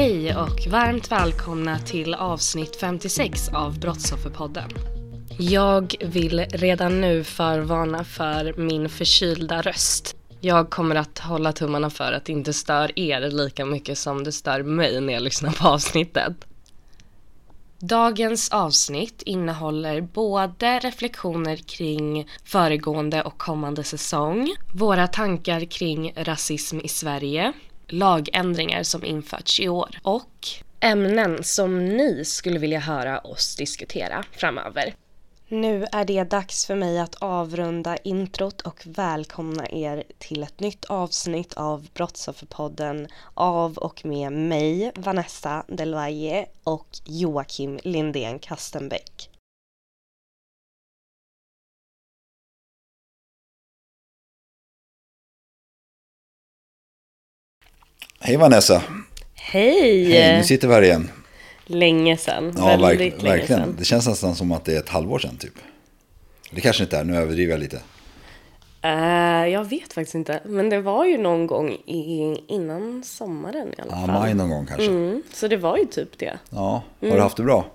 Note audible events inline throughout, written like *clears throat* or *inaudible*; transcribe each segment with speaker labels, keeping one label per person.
Speaker 1: Hej och varmt välkomna till avsnitt 56 av Brottsofferpodden. Jag vill redan nu förvarna för min förkylda röst. Jag kommer att hålla tummarna för att det inte stör er lika mycket som det stör mig när jag lyssnar på avsnittet. Dagens avsnitt innehåller både reflektioner kring föregående och kommande säsong, våra tankar kring rasism i Sverige, lagändringar som införts i år och ämnen som ni skulle vilja höra oss diskutera framöver. Nu är det dags för mig att avrunda introt och välkomna er till ett nytt avsnitt av Brottsofferpodden av och med mig, Vanessa Delvalle och Joakim Lindén Kastenbäck.
Speaker 2: Hej Vanessa!
Speaker 1: Hej!
Speaker 2: Hej, nu sitter vi här igen.
Speaker 1: Länge sedan,
Speaker 2: Ja, verk,
Speaker 1: länge
Speaker 2: verkligen.
Speaker 1: sedan.
Speaker 2: Det känns nästan som att det är ett halvår sedan typ. Det kanske inte är, nu överdriver jag lite.
Speaker 1: Eh, jag vet faktiskt inte, men det var ju någon gång i, innan sommaren i alla
Speaker 2: Ja,
Speaker 1: fall.
Speaker 2: maj någon gång kanske.
Speaker 1: Mm, så det var ju typ det.
Speaker 2: Ja, har du haft det bra?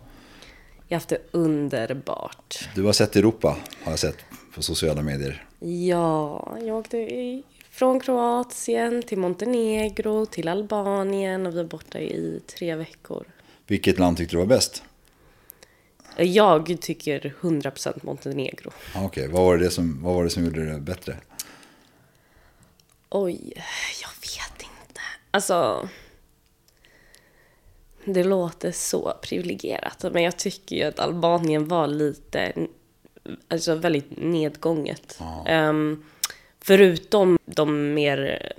Speaker 1: Jag har haft det underbart.
Speaker 2: Du har sett Europa, har jag sett på sociala medier.
Speaker 1: Ja, jag åkte i, från Kroatien till Montenegro till Albanien och vi var borta i tre veckor.
Speaker 2: Vilket land tyckte du var bäst?
Speaker 1: Jag tycker 100% Montenegro.
Speaker 2: Okej, vad, var det som, vad var det som gjorde det bättre?
Speaker 1: Oj, jag vet inte. Alltså... Det låter så privilegierat, men jag tycker ju att Albanien var lite... Alltså väldigt nedgånget. Ehm, förutom de mer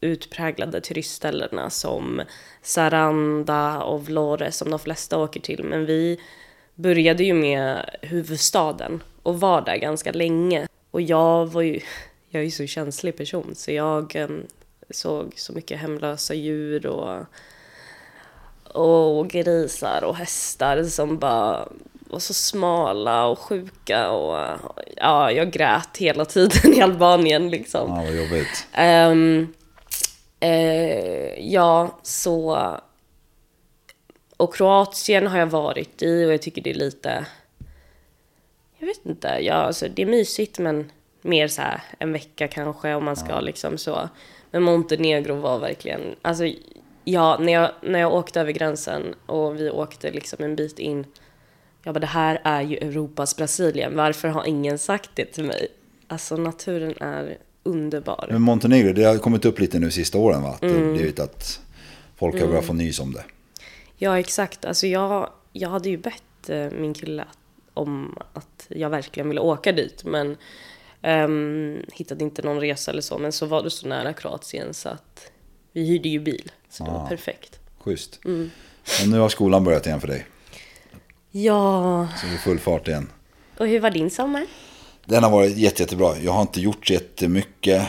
Speaker 1: utpräglade turistställena som Saranda och Vlore som de flesta åker till. Men vi började ju med huvudstaden och var där ganska länge. Och jag var ju, *laughs* jag är ju så känslig person så jag ehm, såg så mycket hemlösa djur och, och grisar och hästar som bara var så smala och sjuka och ja, jag grät hela tiden *laughs* i Albanien liksom.
Speaker 2: Ja, vad jobbigt.
Speaker 1: Ehm, eh, ja, så... Och Kroatien har jag varit i och jag tycker det är lite... Jag vet inte, ja, alltså, det är mysigt men mer så här en vecka kanske om man ska liksom så. Men Montenegro var verkligen, alltså ja, när jag, när jag åkte över gränsen och vi åkte liksom en bit in. Jag bara, det här är ju Europas Brasilien, varför har ingen sagt det till mig? Alltså naturen är underbar.
Speaker 2: Men Montenegro, det har kommit upp lite nu sista åren va? Att
Speaker 1: Mm.
Speaker 2: det blivit att folk har börjat få nys om det.
Speaker 1: Ja, exakt. Alltså jag, jag hade ju bett eh, min kille om att jag verkligen ville åka dit, men ehm, hittade inte någon resa eller så. Men så var det så nära Kroatien så att vi hyrde ju bil, så det var
Speaker 2: Ah.
Speaker 1: perfekt.
Speaker 2: Schysst.
Speaker 1: Mm.
Speaker 2: Och nu har skolan börjat igen för dig.
Speaker 1: Ja,
Speaker 2: Så det är full fart igen.
Speaker 1: och hur var din sommar?
Speaker 2: Den har varit jätte, jättebra. Jag har inte gjort jättemycket.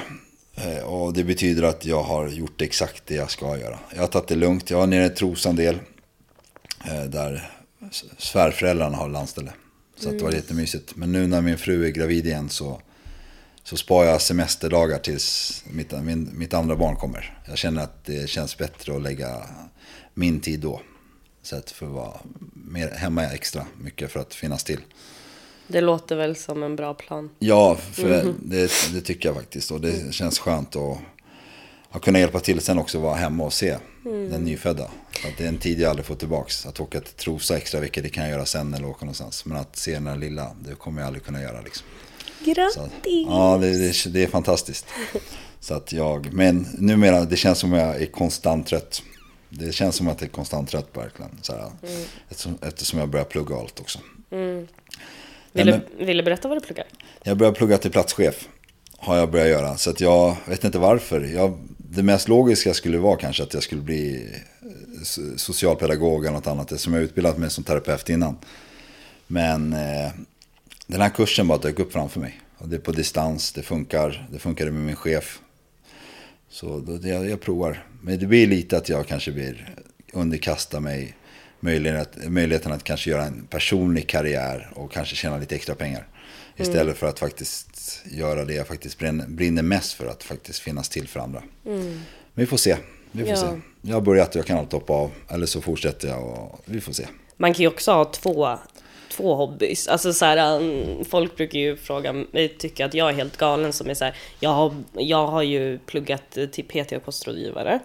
Speaker 2: eh, Och det betyder att jag har gjort exakt det jag ska göra. Jag har tagit det lugnt. Jag var nere i Trosan del. eh, Där svärföräldrarna har landställe. Så att det var jättemysigt. Men nu när min fru är gravid igen så, så sparar jag semesterdagar tills mitt, min, mitt andra barn kommer. Jag känner att det känns bättre att lägga min tid då. Så att för att vara mer hemma extra mycket för att finnas till.
Speaker 1: Det låter väl som en bra plan.
Speaker 2: Ja, för det, det tycker jag faktiskt. Och det känns skönt att, att kunna hjälpa till sen också vara hemma och se den nyfödda. Att det är en tid jag aldrig får tillbaks. Att åka till Trosa extra veckor, det kan jag göra sen eller åka någonstans. Men att se den här lilla, det kommer jag aldrig kunna göra. Liksom. Så,
Speaker 1: Grattis!
Speaker 2: ja, det, det, det är fantastiskt. *laughs* Så att jag, men numera, det känns som jag är konstant trött. Det känns som att jag är konstant trött verkligen. Så här, eftersom, eftersom jag börjar plugga allt också.
Speaker 1: Vill,
Speaker 2: Nej,
Speaker 1: du, vill du berätta vad du pluggar?
Speaker 2: Jag börjar plugga till platschef. Har jag börjat göra. Så att jag vet inte varför. Jag, det mest logiska skulle vara kanske att jag skulle bli eh, so- socialpedagog eller något annat. Eftersom jag utbildat mig som terapeut innan. Men eh, den här kursen bara dök upp framför mig. Och det är på distans, det funkar. Det funkade med min chef. Så då, jag, jag provar. Men det blir lite att jag kanske blir underkasta mig möjlighet, möjligheten att kanske göra en personlig karriär och kanske tjäna lite extra pengar. Istället för att faktiskt göra det jag faktiskt brinner, mest för att faktiskt finnas till för andra. Men vi får se. Vi får
Speaker 1: Ja.
Speaker 2: se. Jag har börjat, jag kan alltid hoppa av. Eller så fortsätter jag och vi får se.
Speaker 1: Man kan ju också ha två, två hobbys. Alltså så här, um, folk brukar ju fråga mig, tycker att jag är helt galen som är så här, jag har, jag har ju pluggat till PT och kostrådgivare.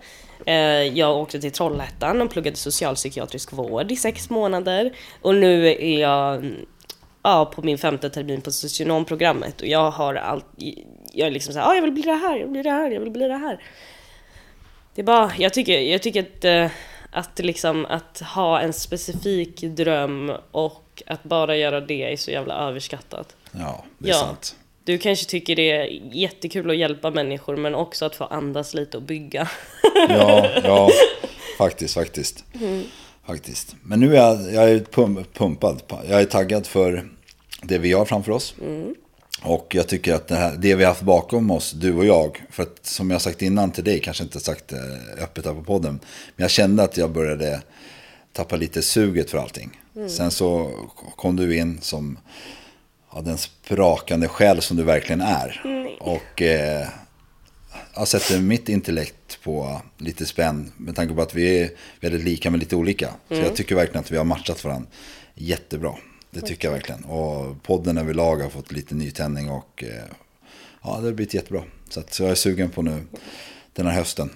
Speaker 1: Eh, jag åkte till Trollhättan och pluggade socialpsykiatrisk vård i sex månader. Och nu är jag mm, ja, på min femte termin på socionomprogrammet och jag har allt, jag är liksom såhär, ah, jag vill bli det här, jag vill bli det här, jag vill bli det här. Det är bara, jag tycker, jag tycker att, eh, att liksom att ha en specifik dröm och att bara göra det är så jävla överskattat.
Speaker 2: Ja, det är
Speaker 1: Ja.
Speaker 2: sant.
Speaker 1: Du kanske tycker det är jättekul att hjälpa människor men också att få andas lite och bygga.
Speaker 2: Ja, *laughs* ja, faktiskt, faktiskt.
Speaker 1: Mm.
Speaker 2: Faktiskt. Men nu är jag, jag är pum, pumpad. Jag är taggad för det vi har framför oss.
Speaker 1: Mm.
Speaker 2: Och jag tycker att det, här, det vi har haft bakom oss, du och jag, för att som jag sagt innan till dig, kanske inte sagt öppet här på podden, men jag kände att jag började tappa lite suget för allting.
Speaker 1: Mm.
Speaker 2: Sen så kom du in som ja, den sprakande själ som du verkligen är. Och eh, jag sätter mitt intellekt på lite spänn med tanke på att vi är väldigt lika men lite olika. Så jag tycker verkligen att vi har matchat varandra jättebra. Det tycker jag verkligen. Och podden överlag har fått lite nytändning och eh, ja, det har blivit jättebra. Så, att, så jag är sugen på nu den här hösten.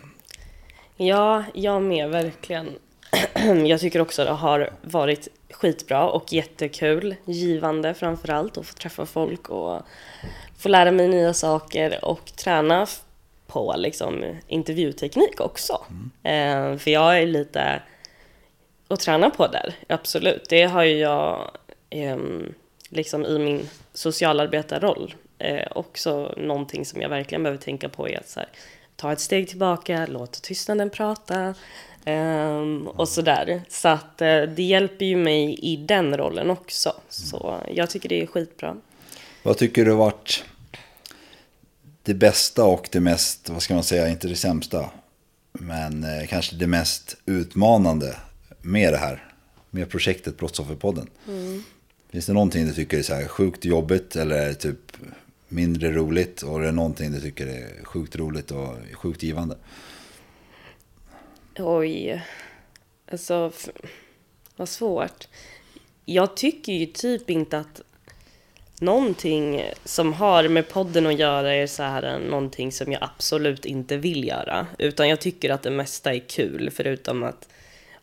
Speaker 1: Ja, jag med verkligen. *clears throat* Jag tycker också det har varit skitbra och jättekul, givande framförallt att få träffa folk och få lära mig nya saker och träna på liksom intervjuteknik också. Eh, för jag är lite att träna på där, absolut. Det har ju jag ehm, liksom i min socialarbetarroll eh, också någonting som jag verkligen behöver tänka på är att här, ta ett steg tillbaka, låt tystnaden prata ehm, och sådär. Så att eh, det hjälper ju mig i den rollen också. Så jag tycker det är skitbra.
Speaker 2: Vad tycker du har varit det bästa och det mest, vad ska man säga, inte det sämsta, men eh, kanske det mest utmanande med det här, med projektet Brottsofferpodden? Finns det någonting du tycker är så här sjukt jobbigt eller typ mindre roligt och är det någonting du tycker är sjukt roligt och sjukt givande?
Speaker 1: Oj. Alltså, vad svårt. Jag tycker ju typ inte att någonting som har med podden att göra är så här någonting som jag absolut inte vill göra. Utan jag tycker att det mesta är kul, förutom att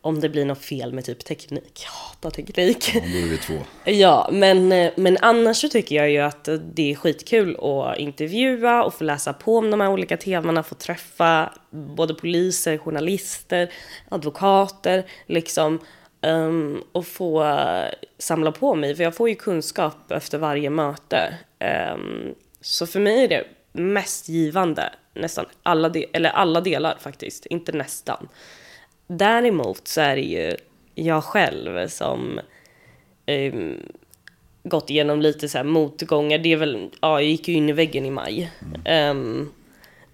Speaker 1: om det blir något fel med typ teknik. Jag hatar teknik.
Speaker 2: Ja, då är vi två. *laughs*
Speaker 1: Ja, men, eh, men annars så tycker jag ju att det är skitkul att intervjua och få läsa på om de här olika temana, få träffa både poliser, journalister, advokater, liksom. ehm, och få samla på mig, för jag får ju kunskap efter varje möte. Ehm, så för mig är det mest givande, nästan alla, de- eller alla delar faktiskt, inte nästan. Däremot så är det ju jag själv som um, gått igenom lite så här motgångar. Det är väl, ja, jag gick ju in i väggen i maj. Um,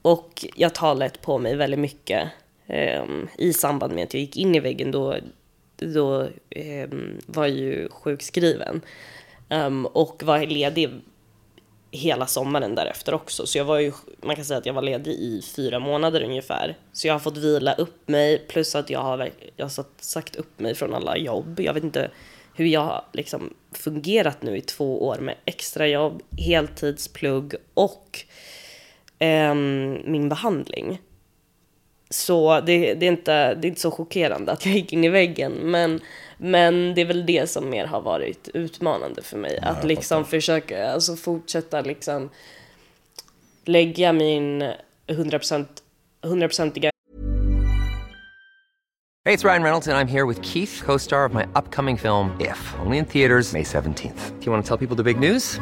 Speaker 1: och jag tar lätt på mig väldigt mycket um, i samband med att jag gick in i väggen. Då, då um, var jag ju sjukskriven och var ledig hela sommaren därefter också. Så jag var ju, man kan säga att jag var ledig i fyra månader ungefär. Så jag har fått vila upp mig, plus att jag har, jag har satt- sagt upp mig från alla jobb. Jag vet inte hur jag har liksom fungerat nu i två år med extrajobb, heltidsplugg och eh, min behandling. Så det, det, är inte, det är inte så chockerande att jag gick in i väggen. Men, men det är väl det som mer har varit utmanande för mig. att
Speaker 2: jag
Speaker 1: liksom försöka, alltså fortsätta liksom lägga min 100%, 100%iga
Speaker 3: Hey, it's Ryan Reynolds, and I'm here with Keith, co star of my upcoming film, If, only in theaters, May 17th. Do you want to tell people the big news?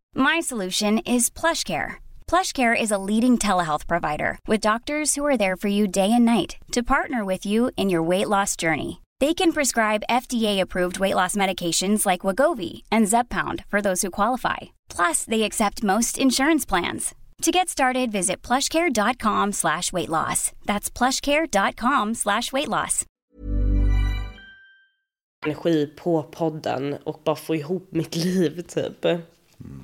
Speaker 4: My solution is PlushCare. PlushCare is a leading telehealth provider with doctors who are there for you day and night to partner with you in your weight loss journey. They can prescribe FDA-approved weight loss medications like Wagovi and Zepbound for those who qualify. Plus, they accept most insurance plans. To get started, visit plushcare.com slash weight loss. That's plushcare.com slash weight loss.
Speaker 1: Energi på podden och bara få ihop mitt liv typ.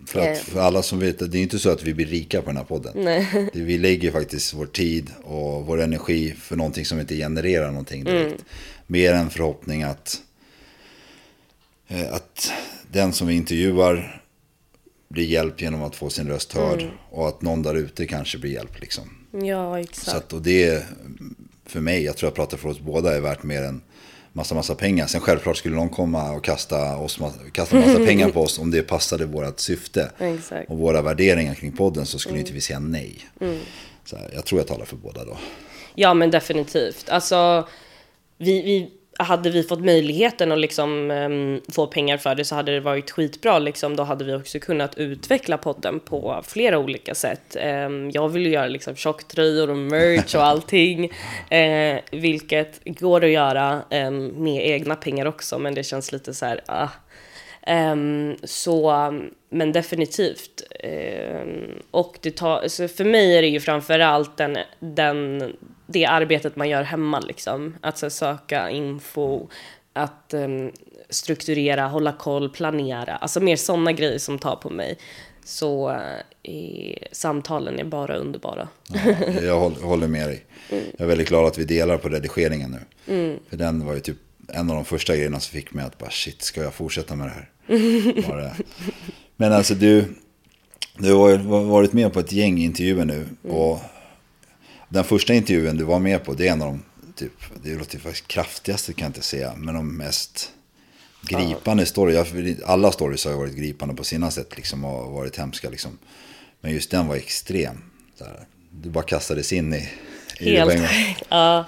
Speaker 2: För, att, för alla som vet, det är inte så att vi blir rika på den här podden.
Speaker 1: Nej. *laughs*
Speaker 2: Vi lägger faktiskt vår tid och vår energi för någonting som inte genererar någonting direkt. Mer en förhoppning att, eh, att den som vi intervjuar blir hjälpt genom att få sin röst hörd. Och att någon där ute kanske blir hjälpt liksom.
Speaker 1: Ja, exakt.
Speaker 2: Så att, och det för mig, jag tror jag pratar för oss båda, är värt mer än massa, massa pengar. Sen självklart skulle någon komma och kasta, oss, kasta massa pengar på oss om det passade vårt syfte.
Speaker 1: Exakt.
Speaker 2: Och våra värderingar kring podden så skulle inte vi säga nej. Så här, jag tror jag talar för båda då.
Speaker 1: Ja men definitivt. Alltså, vi, vi, hade vi fått möjligheten att liksom, em, få pengar för det så hade det varit skitbra. Liksom. Då hade vi också kunnat utveckla podden på flera olika sätt. Em, jag vill ju göra liksom, tjocktröjor och merch och allting. *laughs* eh, vilket går att göra em, med egna pengar också, men det känns lite så här... Ah. Ehm, så, men definitivt. Ehm, och det tar, så för mig är det ju framförallt den, den, det arbetet man gör hemma liksom. Att så, söka info, att ehm, strukturera, hålla koll, planera. Alltså mer sådana grejer som tar på mig. Så eh, samtalen är bara underbara.
Speaker 2: Jag håller, med dig. *laughs* Jag är väldigt glad att vi delar på redigeringen nu. För den var ju typ en av de första grejerna som fick mig att bara shit, ska jag fortsätta med det här? Var det. Men alltså du, du har varit med på ett gäng intervjuer nu. Och den första intervjun du var med på, det är en av de, typ, det låter faktiskt kraftigaste kan jag inte säga, men de mest gripande stories. Alla stories har ju varit gripande på sina sätt liksom, och varit hemska liksom. Men just den var extrem. Du bara kastades in i, i det.
Speaker 1: Helt *laughs* ja.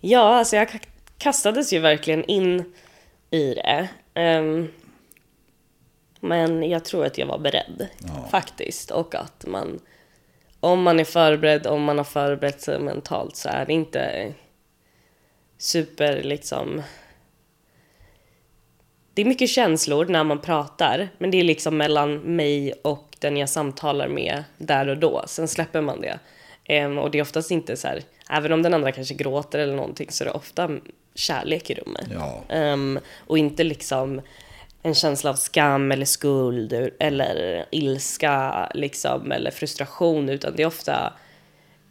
Speaker 1: ja, alltså jag ka- kastades ju verkligen in i det. Ehm, men jag tror att jag var beredd faktiskt. Och att man, om man är förberedd, om man har förberett sig mentalt så är det inte super liksom... Det är mycket känslor när man pratar, men det är liksom mellan mig och den jag samtalar med där och då. Sen släpper man det. Ehm, och det är oftast inte så här, även om den andra kanske gråter eller någonting, så är det ofta kärlek i rummet.
Speaker 2: Ja.
Speaker 1: Ehm, och inte liksom en känsla av skam eller skuld eller ilska liksom, eller frustration, utan det är ofta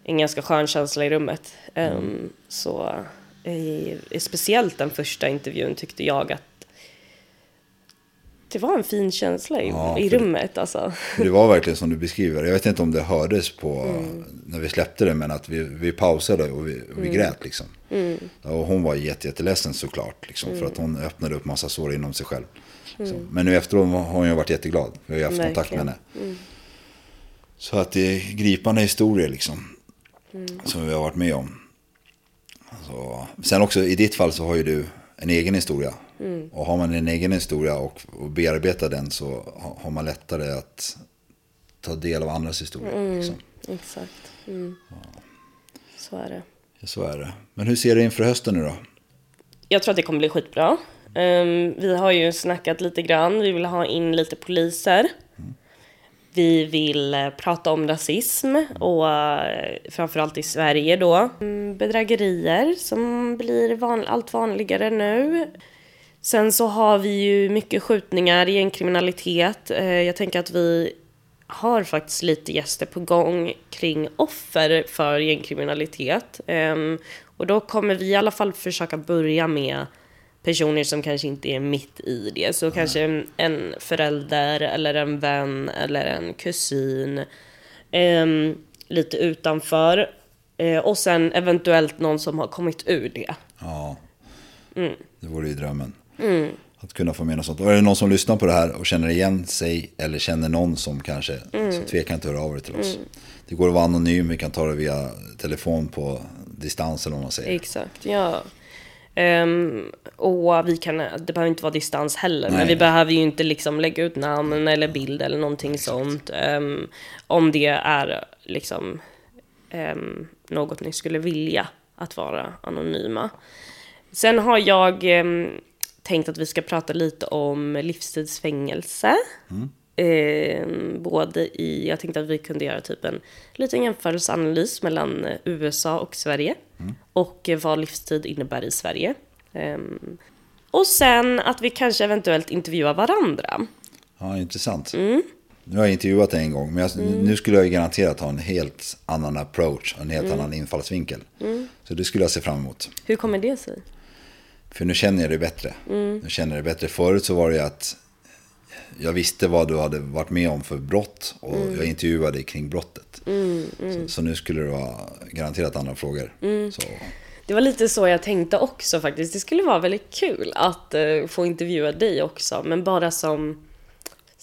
Speaker 1: en ganska skön känsla i rummet. Ehm, så eh, speciellt den första intervjun tyckte jag att det var en fin känsla i,
Speaker 2: Ja,
Speaker 1: i rummet alltså.
Speaker 2: Det var verkligen som du beskriver. Jag vet inte om det hördes på när vi släppte det, men att vi, vi pausade och vi, och vi grät liksom. Ja, Och hon var jätte, jätteledsen såklart, liksom, för att hon öppnade upp massa sår inom sig själv. Så, men nu efteråt har hon ju varit jätteglad. Vi har ju haft kontakt med henne. Så att det är gripande historier liksom. Som vi har varit med om. Så, sen också i ditt fall så har ju du en egen historia. Och har man en egen historia och, och bearbetar den så har, man lättare att ta del av andras historia. Liksom.
Speaker 1: Exakt. Mm. Så är det.
Speaker 2: Så är det. Men hur ser du inför hösten nu då?
Speaker 1: Jag tror att det kommer bli skitbra. Um, vi har ju snackat lite grann. Vi vill ha in lite poliser. Vi vill eh, prata om rasism och eh, framförallt i Sverige då. Ehm, bedrägerier som blir van- allt vanligare nu. Sen så har vi ju mycket skjutningar, gängkriminalitet. Eh, jag tänker att vi har faktiskt lite gäster på gång kring offer för gängkriminalitet. Ehm, och då kommer vi i alla fall försöka börja med personer som kanske inte är mitt i det. Så kanske en, förälder eller en vän eller en kusin. Ehm, lite utanför. Eh, och sen eventuellt någon som har kommit ur det.
Speaker 2: Ja, det vore ju drömmen. Att kunna få med något sånt. Och är det någon som lyssnar på det här och känner igen sig eller känner någon som kanske, så tveka inte att höra av er till oss. Det går att vara anonym, vi kan ta det via telefon på distans eller vad man säger.
Speaker 1: Exakt, ja. Ehm, och vi kan, det behöver inte vara distans heller, men
Speaker 2: Nej.
Speaker 1: vi behöver ju inte liksom lägga ut namn eller bild eller någonting sånt. ehm, om det är liksom ehm, något ni skulle vilja att vara anonyma. Sen har jag tänkt att vi ska prata lite om livstidsfängelse. Ehm, både i, jag tänkte att vi kunde göra typ en liten jämförelseanalys mellan eh, USA och Sverige. Och eh, vad livstid innebär i Sverige. Ehm, och sen att vi kanske eventuellt intervjuar varandra.
Speaker 2: Ja, intressant.
Speaker 1: Mm.
Speaker 2: Nu har jag intervjuat dig en gång, men jag, nu skulle jag garanterat ha en helt annan approach, en helt
Speaker 1: Mm.
Speaker 2: annan infallsvinkel. Så det skulle jag se fram emot.
Speaker 1: Hur kommer det sig?
Speaker 2: För nu känner jag det bättre.
Speaker 1: Mm.
Speaker 2: Nu känner jag det bättre. Förut så var det att jag visste vad du hade varit med om för brott och
Speaker 1: Mm.
Speaker 2: jag intervjuade dig kring brottet. Så, så nu skulle det vara garanterat andra frågor.
Speaker 1: Mm. Det var lite så jag tänkte också faktiskt. Det skulle vara väldigt kul att eh, få intervjua dig också, men bara som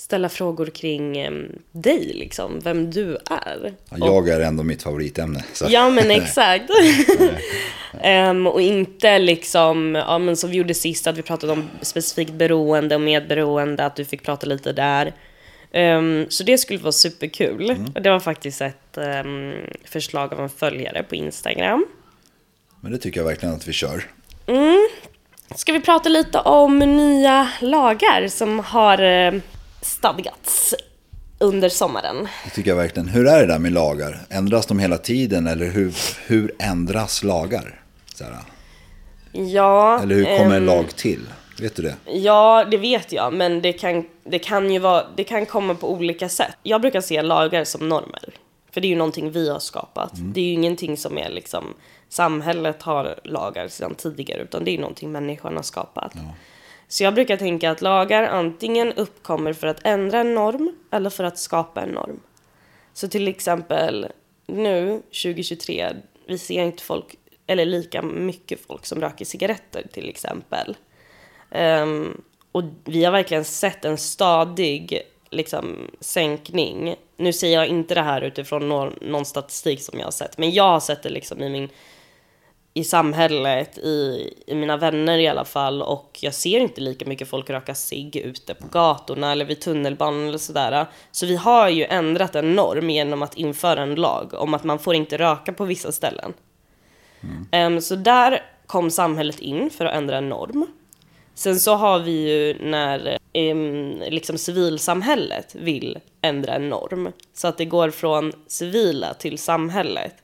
Speaker 1: ställa frågor kring eh, dig, liksom, vem du är.
Speaker 2: ja, jag är ändå mitt favoritämne. Så.
Speaker 1: Ja men *laughs* exakt. *laughs* Ehm, och inte liksom, ja men som vi gjorde sist, att vi pratade om specifikt beroende och medberoende, att du fick prata lite där. Ehm, så det skulle vara superkul. Och det var faktiskt ett ehm, förslag av en följare på Instagram.
Speaker 2: Men det tycker jag verkligen att vi kör.
Speaker 1: Ska vi prata lite om nya lagar som har stadgats under sommaren?
Speaker 2: Det tycker jag verkligen. Hur är det där med lagar? Ändras de hela tiden eller hur, hur ändras lagar? Här,
Speaker 1: Ja,
Speaker 2: eller hur kommer en
Speaker 1: ehm,
Speaker 2: lag till? Vet du det?
Speaker 1: Ja, det vet jag, men det kan, det kan ju vara, det kan komma på olika sätt. Jag brukar se lagar som normer, för det är ju någonting vi har skapat. Det är ju ingenting som är liksom, samhället har lagar sedan tidigare, utan det är ju någonting människan har skapat. Så jag brukar tänka att lagar antingen uppkommer för att ändra en norm, eller för att skapa en norm. Så till exempel nu, 2023, vi ser inte folk, eller lika mycket folk som röker cigaretter till exempel. Um, och vi har verkligen sett en stadig liksom, sänkning. Nu säger jag inte det här utifrån någon, någon statistik som jag har sett, men jag har sett det liksom i min i samhället, i, i mina vänner i alla fall och jag ser inte lika mycket folk röka cigg ute på gatorna eller vid tunnelbanan eller sådär. Så vi har ju ändrat en norm genom att införa en lag om att man får inte röka på vissa ställen. Ehm, så där kom samhället in för att ändra en norm. Sen så har vi ju när em, liksom civilsamhället vill ändra en norm. Så att det går från civila till samhället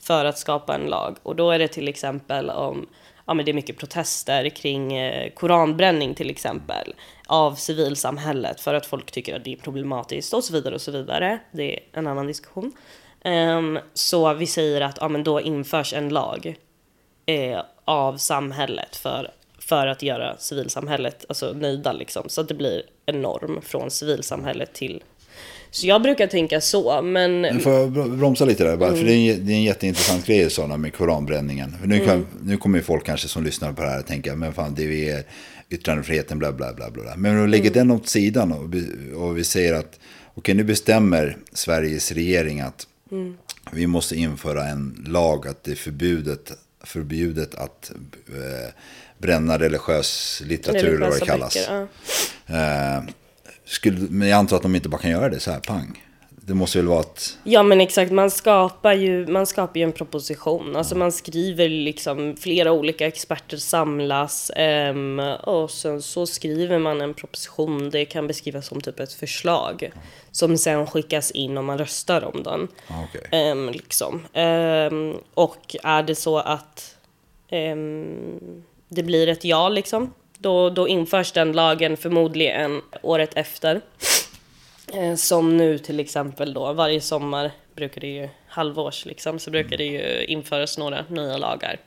Speaker 1: för att skapa en lag. Och då är det till exempel om ja, men det är mycket protester kring eh, koranbränning till exempel av civilsamhället för att folk tycker att det är problematiskt och så vidare och så vidare. Det är en annan diskussion. Um, så vi säger att ja, men då införs en lag eh, av samhället för, för att göra civilsamhället alltså, nöjda liksom. Så att det blir en norm från civilsamhället till... Så jag brukar tänka så, men...
Speaker 2: Nu får jag br- bromsa lite där, bara, för
Speaker 1: Mm.
Speaker 2: det är, en, det är en jätteintressant grej sådana med koranbränningen. För nu, kan, nu kommer ju folk kanske som lyssnar på det här tänka, men fan det är yttrandefriheten, bla bla bla. bla. Men om vi lägger den åt sidan och, vi- och vi säger att okej nu bestämmer Sveriges regering att vi måste införa en lag att det är förbjudet, förbjudet att eh, bränna religiös litteratur eller vad det kallas.
Speaker 1: böcker, ja.
Speaker 2: Eh, skulle, men jag antar att de inte bara kan göra det så här, pang. Det måste väl vara att...
Speaker 1: Ja men exakt, man skapar ju, man skapar ju en proposition. Alltså man skriver liksom, flera olika experter samlas ehm, och sen så skriver man en proposition. Det kan beskrivas som typ ett förslag som sen skickas in om man röstar om den.
Speaker 2: Ja, okej.
Speaker 1: Ehm, liksom. Ehm, och är det så att det blir ett ja liksom, då, då införs den lagen förmodligen året efter. Eh, som nu till exempel då, varje sommar brukar det ju, halvårs liksom, så brukar det ju införas några nya lagar.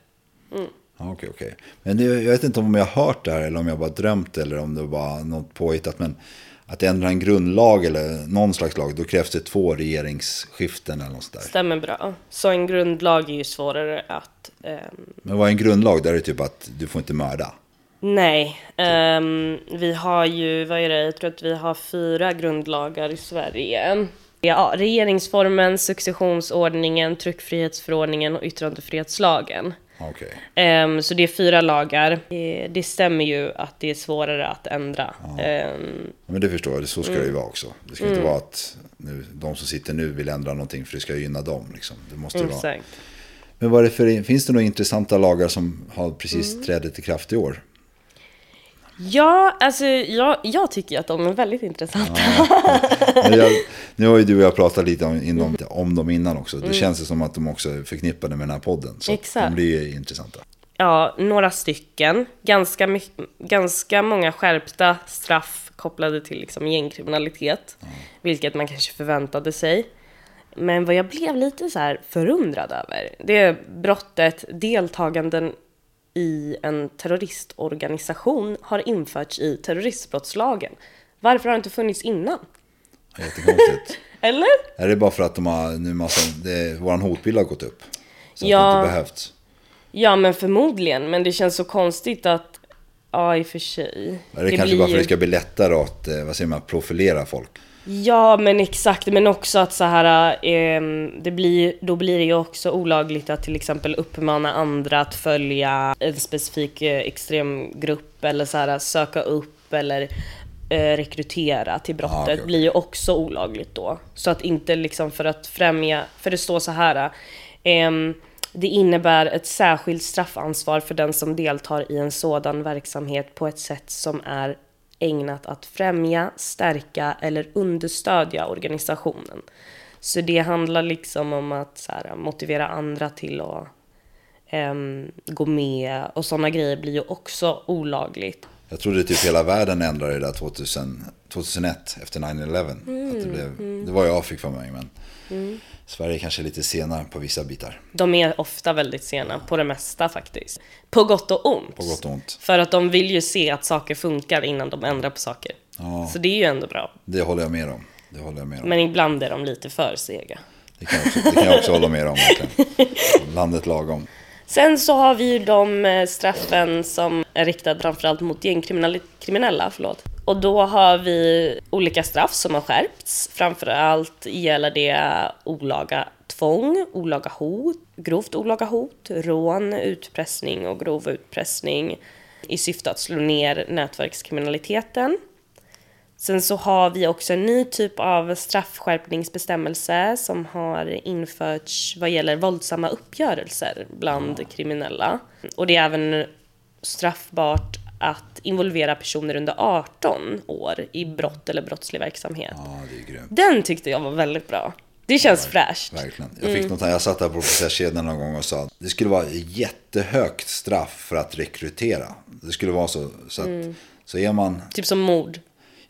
Speaker 2: Ja, Okej, okej. Men det, jag vet inte om jag har hört det här eller om jag bara drömt eller om det var något påhittat. Men att ändra en grundlag eller någon slags lag, då krävs det två regeringsskiften eller något sånt där.
Speaker 1: Stämmer bra. Så en grundlag är ju svårare att ehm,
Speaker 2: Men vad är en grundlag? Där är det typ att du får inte mörda.
Speaker 1: Nej, ehm, vi har ju, vad är det, jag tror att vi har fyra grundlagar i Sverige. Ja, regeringsformen, successionsordningen, tryckfrihetsförordningen och yttrandefrihetslagen.
Speaker 2: Okej.
Speaker 1: Ehm, så det är fyra lagar. Det stämmer ju att det är svårare att ändra. Ehm,
Speaker 2: Men det förstår jag, så ska
Speaker 1: Mm.
Speaker 2: det ju vara också. Det ska inte vara att nu, de som sitter nu vill ändra någonting för det ska gynna dem. Liksom. Det måste ju vara.
Speaker 1: exakt.
Speaker 2: Men vad det för, finns det några intressanta lagar som har precis
Speaker 1: Mm.
Speaker 2: trädit i kraft i år?
Speaker 1: Ja, alltså jag, jag tycker att de är väldigt intressanta.
Speaker 2: Men jag, nu har ju du och jag pratat lite om, inom,
Speaker 1: Mm.
Speaker 2: om dem innan också. Det känns ju som att de också är förknippade med den här podden. Så
Speaker 1: Exakt.
Speaker 2: de blir ju intressanta.
Speaker 1: Ja, några stycken. Ganska, my- ganska många skärpta straff kopplade till liksom gängkriminalitet. Vilket man kanske förväntade sig. Men vad jag blev lite så här förundrad över, det är brottet deltaganden i en terroristorganisation har införts i terroristbrottslagen. Varför har det inte funnits innan?
Speaker 2: Jättekonstigt. *laughs*
Speaker 1: Eller?
Speaker 2: är det bara för att de har, nu massa, det, våran hotbild har gått upp? Så
Speaker 1: Ja.
Speaker 2: att det inte behövts?
Speaker 1: Ja, men förmodligen. Men det känns så konstigt att... Ja, i och för sig.
Speaker 2: Är det, kanske
Speaker 1: blir
Speaker 2: bara för att det ska bli lättare att, eh, vad säger man, profilera folk?
Speaker 1: Ja, men exakt. Men också att så här, ehm, det blir, då blir det ju också olagligt att till exempel uppmana andra att följa en specifik eh, extremgrupp eller så här, söka upp eller eh, rekrytera till brottet
Speaker 2: Ah, okej.
Speaker 1: blir ju också olagligt då. Så att inte liksom för att främja, för det står så här. ehm, det innebär ett särskilt straffansvar för den som deltar i en sådan verksamhet på ett sätt som är ägnat att främja, stärka eller understödja organisationen. Så det handlar liksom om att här, motivera andra till att ehm, gå med och sådana grejer blir ju också olagligt.
Speaker 2: Jag trodde typ hela världen ändrade det där 2000, 2001 efter 9-11. Att det, blev, det var jag fick för mig, men Sverige kanske är lite senare på vissa bitar.
Speaker 1: De är ofta väldigt sena på det mesta faktiskt. På gott och ont.
Speaker 2: På gott och ont.
Speaker 1: För att de vill ju se att saker funkar innan de ändrar på saker.
Speaker 2: Ja.
Speaker 1: Så det är ju ändå bra.
Speaker 2: Det håller jag med om. Det håller jag med om.
Speaker 1: Men ibland är de lite för sega.
Speaker 2: Det, kan jag också, det kan jag också hålla med om. Verkligen. *laughs* Landet lagom.
Speaker 1: Sen så har vi ju de eh, straffen som är riktade framförallt mot gängkriminella. Förlåt. Och då har vi olika straff som har skärpts. Framförallt gäller det olaga tvång, olaga hot, grovt olaga hot, rån, utpressning och grov utpressning i syfte att slå ner nätverkskriminaliteten. Sen så har vi också en ny typ av straffskärpningsbestämmelse som har införts vad gäller våldsamma uppgörelser bland kriminella. Och det är även straffbart att involvera personer under 18 år i brott eller brottslig verksamhet.
Speaker 2: Ja, det är grymt.
Speaker 1: Den tyckte jag var väldigt bra. Det känns fräscht.
Speaker 2: Verkligen. Jag, fick något, jag satt där på processkedjan någon gång och sa att det skulle vara jättehögt straff för att rekrytera. Det skulle vara så. Så, att, så är man...
Speaker 1: Typ som mord.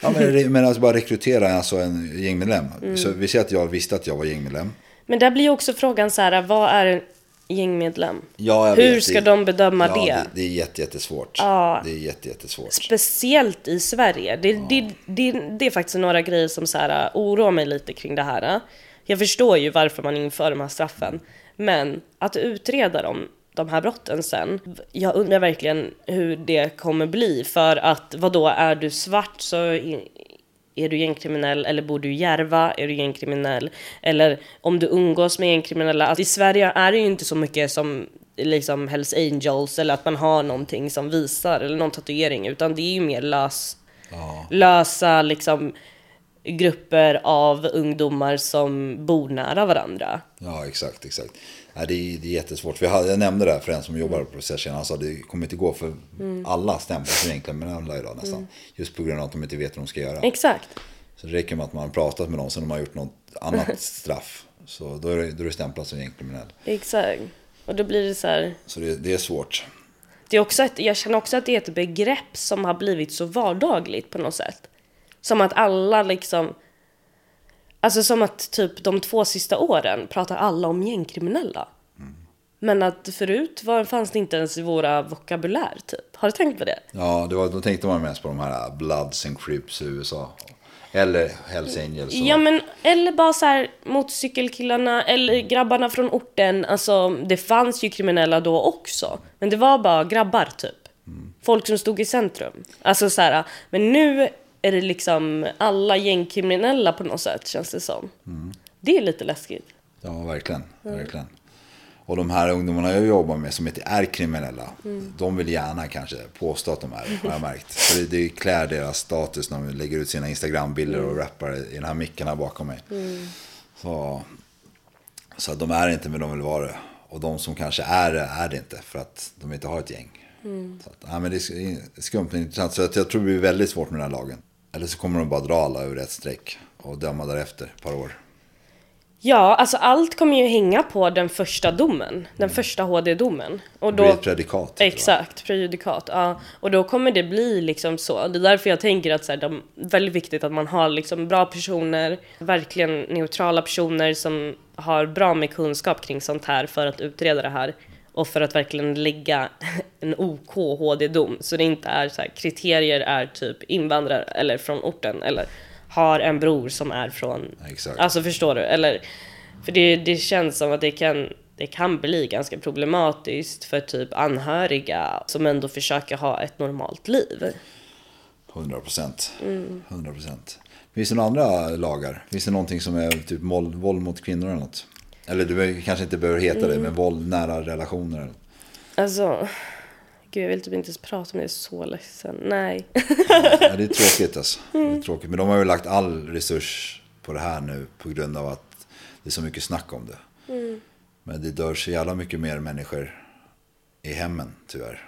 Speaker 2: Ja, men, *laughs* men alltså bara rekrytera alltså en gängmedlem.
Speaker 1: Mm.
Speaker 2: Så vi säger att jag visste att jag var gängmedlem.
Speaker 1: Men där blir också frågan så här, vad är gängmedlem?
Speaker 2: Ja, jag
Speaker 1: Hur
Speaker 2: vet.
Speaker 1: ska de bedöma
Speaker 2: ja,
Speaker 1: det?
Speaker 2: det? Det är jätte, jättesvårt.
Speaker 1: Ja.
Speaker 2: Det är jätte, jättesvårt.
Speaker 1: Speciellt i Sverige. Det, det, det, det är faktiskt några grejer som så här, oroar mig lite kring det här. Jag förstår ju varför man inför de här straffen. Men att utreda dem, de här brotten sen, jag undrar verkligen hur det kommer bli. För att vad då är du svart så är du gängkriminell eller bor du i Järva är du gängkriminell. Eller om du umgås med gängkriminella. Alltså, I Sverige är det ju inte så mycket som liksom Hells Angels eller att man har någonting som visar eller någon tatuering utan det är ju mer lös, lösa liksom grupper av ungdomar som bor nära varandra.
Speaker 2: Ja, exakt, exakt. Ja, det, är, det är jättesvårt. Vi hade, jag nämnde det här för en som jobbar på processkedjan. Han sa att det kommer inte gå för
Speaker 1: Mm.
Speaker 2: alla stämplas som gängkriminella idag nästan. Just på grund av att de inte vet vad de ska göra.
Speaker 1: Exakt.
Speaker 2: Så det räcker med att man har pratat med någon som de har gjort något annat *laughs* straff. Så då är det, då är det stämplat som gängkriminell.
Speaker 1: Exakt. Och då blir det så här.
Speaker 2: Så det, det är svårt.
Speaker 1: Det är också ett, jag känner också att det är ett begrepp som har blivit så vardagligt på något sätt. Som att alla liksom... Alltså som att typ de två sista åren pratar alla om gängkriminella. Men att förut var, fanns det inte ens i våra vokabulär typ. Har du tänkt på det?
Speaker 2: Ja, det var, då tänkte man mest på de här Bloods and Crips i USA. Eller Hells Angels.
Speaker 1: Ja men, eller bara så här motorcykelkillarna eller grabbarna från orten. Alltså det fanns ju kriminella då också. Men det var bara grabbar typ. Folk som stod i centrum. Alltså så här, men nu är det liksom alla gängkriminella på något sätt känns det som. Det är lite läskigt.
Speaker 2: Ja, verkligen. verkligen. Och de här ungdomarna jag jobbar med som inte är kriminella, de vill gärna kanske påstå att de är har jag märkt. *laughs* För det, det klär deras status när de lägger ut sina Instagram-bilder och rappar i den här micken här bakom mig. Så, så att de är inte men de vill vara det. Och de som kanske är det, är det inte för att de inte har ett gäng. Så att, ja, men det är skumt men intressant. Så att jag tror det blir väldigt svårt med den här lagen. Eller så kommer de bara dra alla över ett streck och döma därefter ett par år.
Speaker 1: Ja, alltså allt kommer ju hänga på den första domen. Den första HD-domen. Och
Speaker 2: Det blir ett predikat. det?
Speaker 1: Exakt, prejudikat. Ja. Och då kommer det bli liksom så. Det är därför jag tänker att så här, de, väldigt viktigt att man har liksom bra personer, verkligen neutrala personer som har bra med kunskap kring sånt här för att utreda det här. Och för att verkligen lägga *laughs* en OK HD-dom. Så det inte är så här, kriterier är typ invandrare eller från orten eller har en bror som är från...
Speaker 2: Exakt.
Speaker 1: Alltså förstår du? Eller, för det, det känns som att det kan, det kan bli ganska problematiskt för typ anhöriga som ändå försöker ha ett normalt liv.
Speaker 2: 100 procent. 100 procent. Finns det några andra lagar? Finns det någonting som är typ våld mot kvinnor eller något? Eller du kanske inte behöver heta det, men våld, nära relationer.
Speaker 1: Alltså, gud jag vill typ inte ens prata om det, jag är så ledsen. Nej.
Speaker 2: Ja, det är tråkigt alltså. Det är tråkigt. Men de har ju lagt all resurs på det här nu på grund av att det är så mycket snack om det. Men det dör så jävla mycket mer människor i hemmen tyvärr.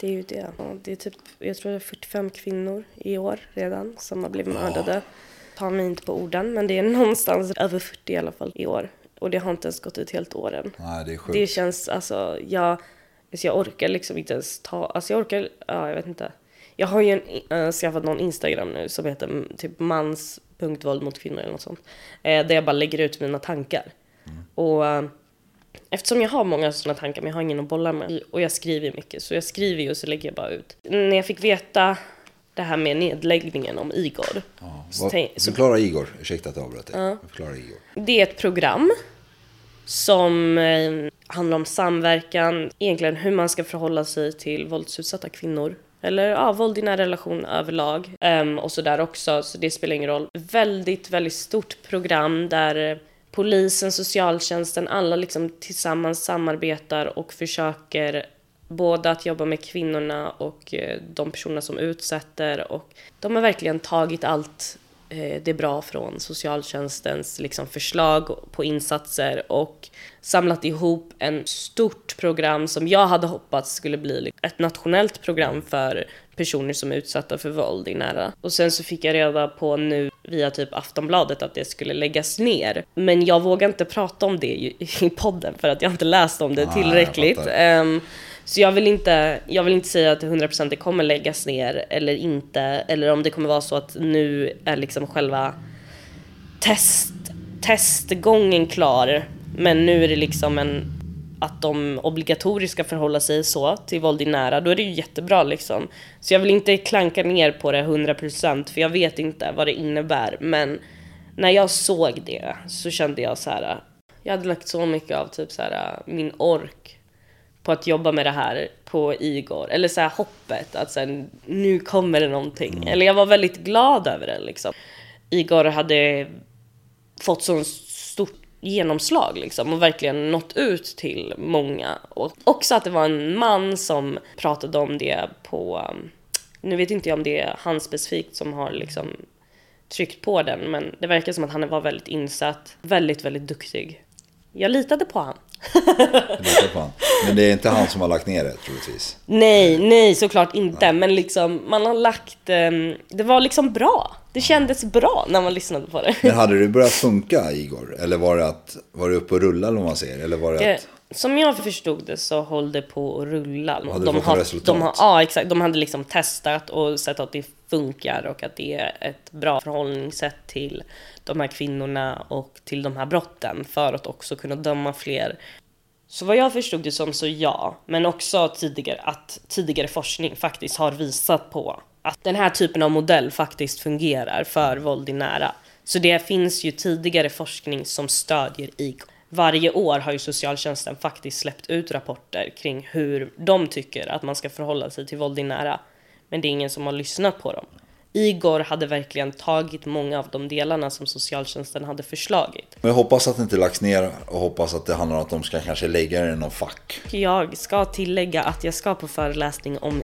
Speaker 1: Det är ju det. Ja, Det är typ, jag tror det är 45 kvinnor i år redan som har blivit mördade. Ta mig inte på orden, men det är någonstans över 40 i alla fall i år. Och det har inte ens gått ut helt år än.
Speaker 2: Nej, det är sjukt.
Speaker 1: Det känns, alltså, jag, alltså jag orkar liksom inte ens ta, alltså jag orkar, ja jag vet inte. Jag har ju en, äh, skaffat någon Instagram nu som heter mm, typ mans.våld mot kvinnor eller något sånt. Eh, där jag bara lägger ut mina tankar. Och eh, eftersom jag har många sådana tankar men jag har ingen att bolla med och jag skriver mycket så jag skriver ju och så lägger jag bara ut. När jag fick veta det här med nedläggningen om Igor. så
Speaker 2: Vad-
Speaker 1: tänk- så
Speaker 2: Förklara Igor, ursäkta att jag avbröt dig. Förklara Igor.
Speaker 1: det är ett program som eh, handlar om samverkan, egentligen hur man ska förhålla sig till våldsutsatta kvinnor. Eller ja, våld i nära relation överlag. Um, och sådär också, så det spelar ingen roll. Väldigt, väldigt stort program där eh, polisen, socialtjänsten, alla liksom tillsammans samarbetar och försöker både att jobba med kvinnorna och eh, de personer som utsätter. Och de har verkligen tagit allt det är bra från socialtjänstens liksom, förslag på insatser och samlat ihop en stort program som jag hade hoppats skulle bli ett nationellt program för personer som är utsatta för våld i nära. Och sen så fick jag reda på nu via typ Aftonbladet att det skulle läggas ner. Men jag vågar inte prata om det i podden för att jag inte läst om det tillräckligt.
Speaker 2: fattar.
Speaker 1: Så jag vill, inte, jag vill inte säga att det 100% det kommer läggas ner eller inte. Eller om det kommer vara så att nu är liksom själva test, testgången klar. Men nu är det liksom en att de obligatoriskt ska förhålla sig så till våld i nära, då är det ju jättebra liksom. Så jag vill inte klanka ner på det 100% för jag vet inte vad det innebär. Men när jag såg det så kände jag så här. Jag hade lagt så mycket av typ så här min ork på att jobba med det här på Igor. Eller så här hoppet att här, nu kommer det någonting. Eller jag var väldigt glad över det liksom. Igor hade fått så stort genomslag liksom och verkligen nått ut till många. Och också att det var en man som pratade om det på, um, nu vet inte jag om det är han specifikt som har liksom tryckt på den men det verkar som att han var väldigt insatt, väldigt, väldigt duktig. Jag litade på han.
Speaker 2: Lita på han. Men det är inte han som har lagt ner det troligtvis.
Speaker 1: Nej, nej såklart inte. Men liksom man har lagt, ehm, det var liksom bra. Det kändes bra när man lyssnade på det.
Speaker 2: Men hade det börjat funka Igor? Eller var det, att, var det uppe och rulla vad man säger? Eller var det
Speaker 1: Det,
Speaker 2: att...
Speaker 1: som jag förstod det så höll det på att rulla.
Speaker 2: Du
Speaker 1: de, har,
Speaker 2: resultat?
Speaker 1: de har, Ja, exakt. De hade liksom testat och sett att det funkar och att det är ett bra förhållningssätt till de här kvinnorna och till de här brotten för att också kunna döma fler. Så vad jag förstod det som så ja, men också tidigare att tidigare forskning faktiskt har visat på att den här typen av modell faktiskt fungerar för våld i nära. Så det finns ju tidigare forskning som stödjer IGO. Varje år har ju socialtjänsten faktiskt släppt ut rapporter kring hur de tycker att man ska förhålla sig till våld i nära. Men det är ingen som har lyssnat på dem. Igor hade verkligen tagit många av de delarna som socialtjänsten hade förslagit
Speaker 2: Men jag hoppas att det inte lagts ner och hoppas att det handlar om att de ska kanske lägga det i någon fack.
Speaker 1: Jag ska tillägga att jag ska på föreläsning om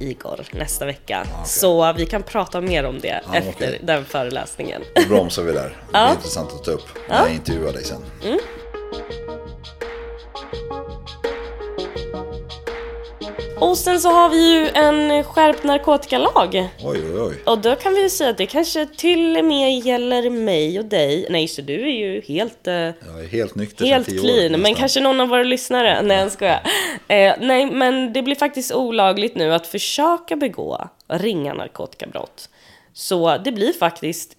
Speaker 1: Igor nästa vecka. Så vi kan prata mer om det
Speaker 2: Ja,
Speaker 1: efter
Speaker 2: okej.
Speaker 1: den föreläsningen.
Speaker 2: Då bromsar vi där. Det blir
Speaker 1: Ja.
Speaker 2: intressant att ta upp när jag intervjuar dig sen.
Speaker 1: Och sen så har vi ju en skärpt narkotikalag.
Speaker 2: Oj, oj, oj.
Speaker 1: Och då kan vi ju säga att det kanske till och med gäller mig och dig. Nej, så du är ju helt... eh,
Speaker 2: Jag är helt nykter
Speaker 1: Helt
Speaker 2: tio
Speaker 1: clean,
Speaker 2: år.
Speaker 1: men
Speaker 2: nästan.
Speaker 1: kanske någon av våra lyssnare. Nej, jag skojar. Eh, nej, men det blir faktiskt olagligt nu att försöka begå ringa narkotikabrott. Så det blir faktiskt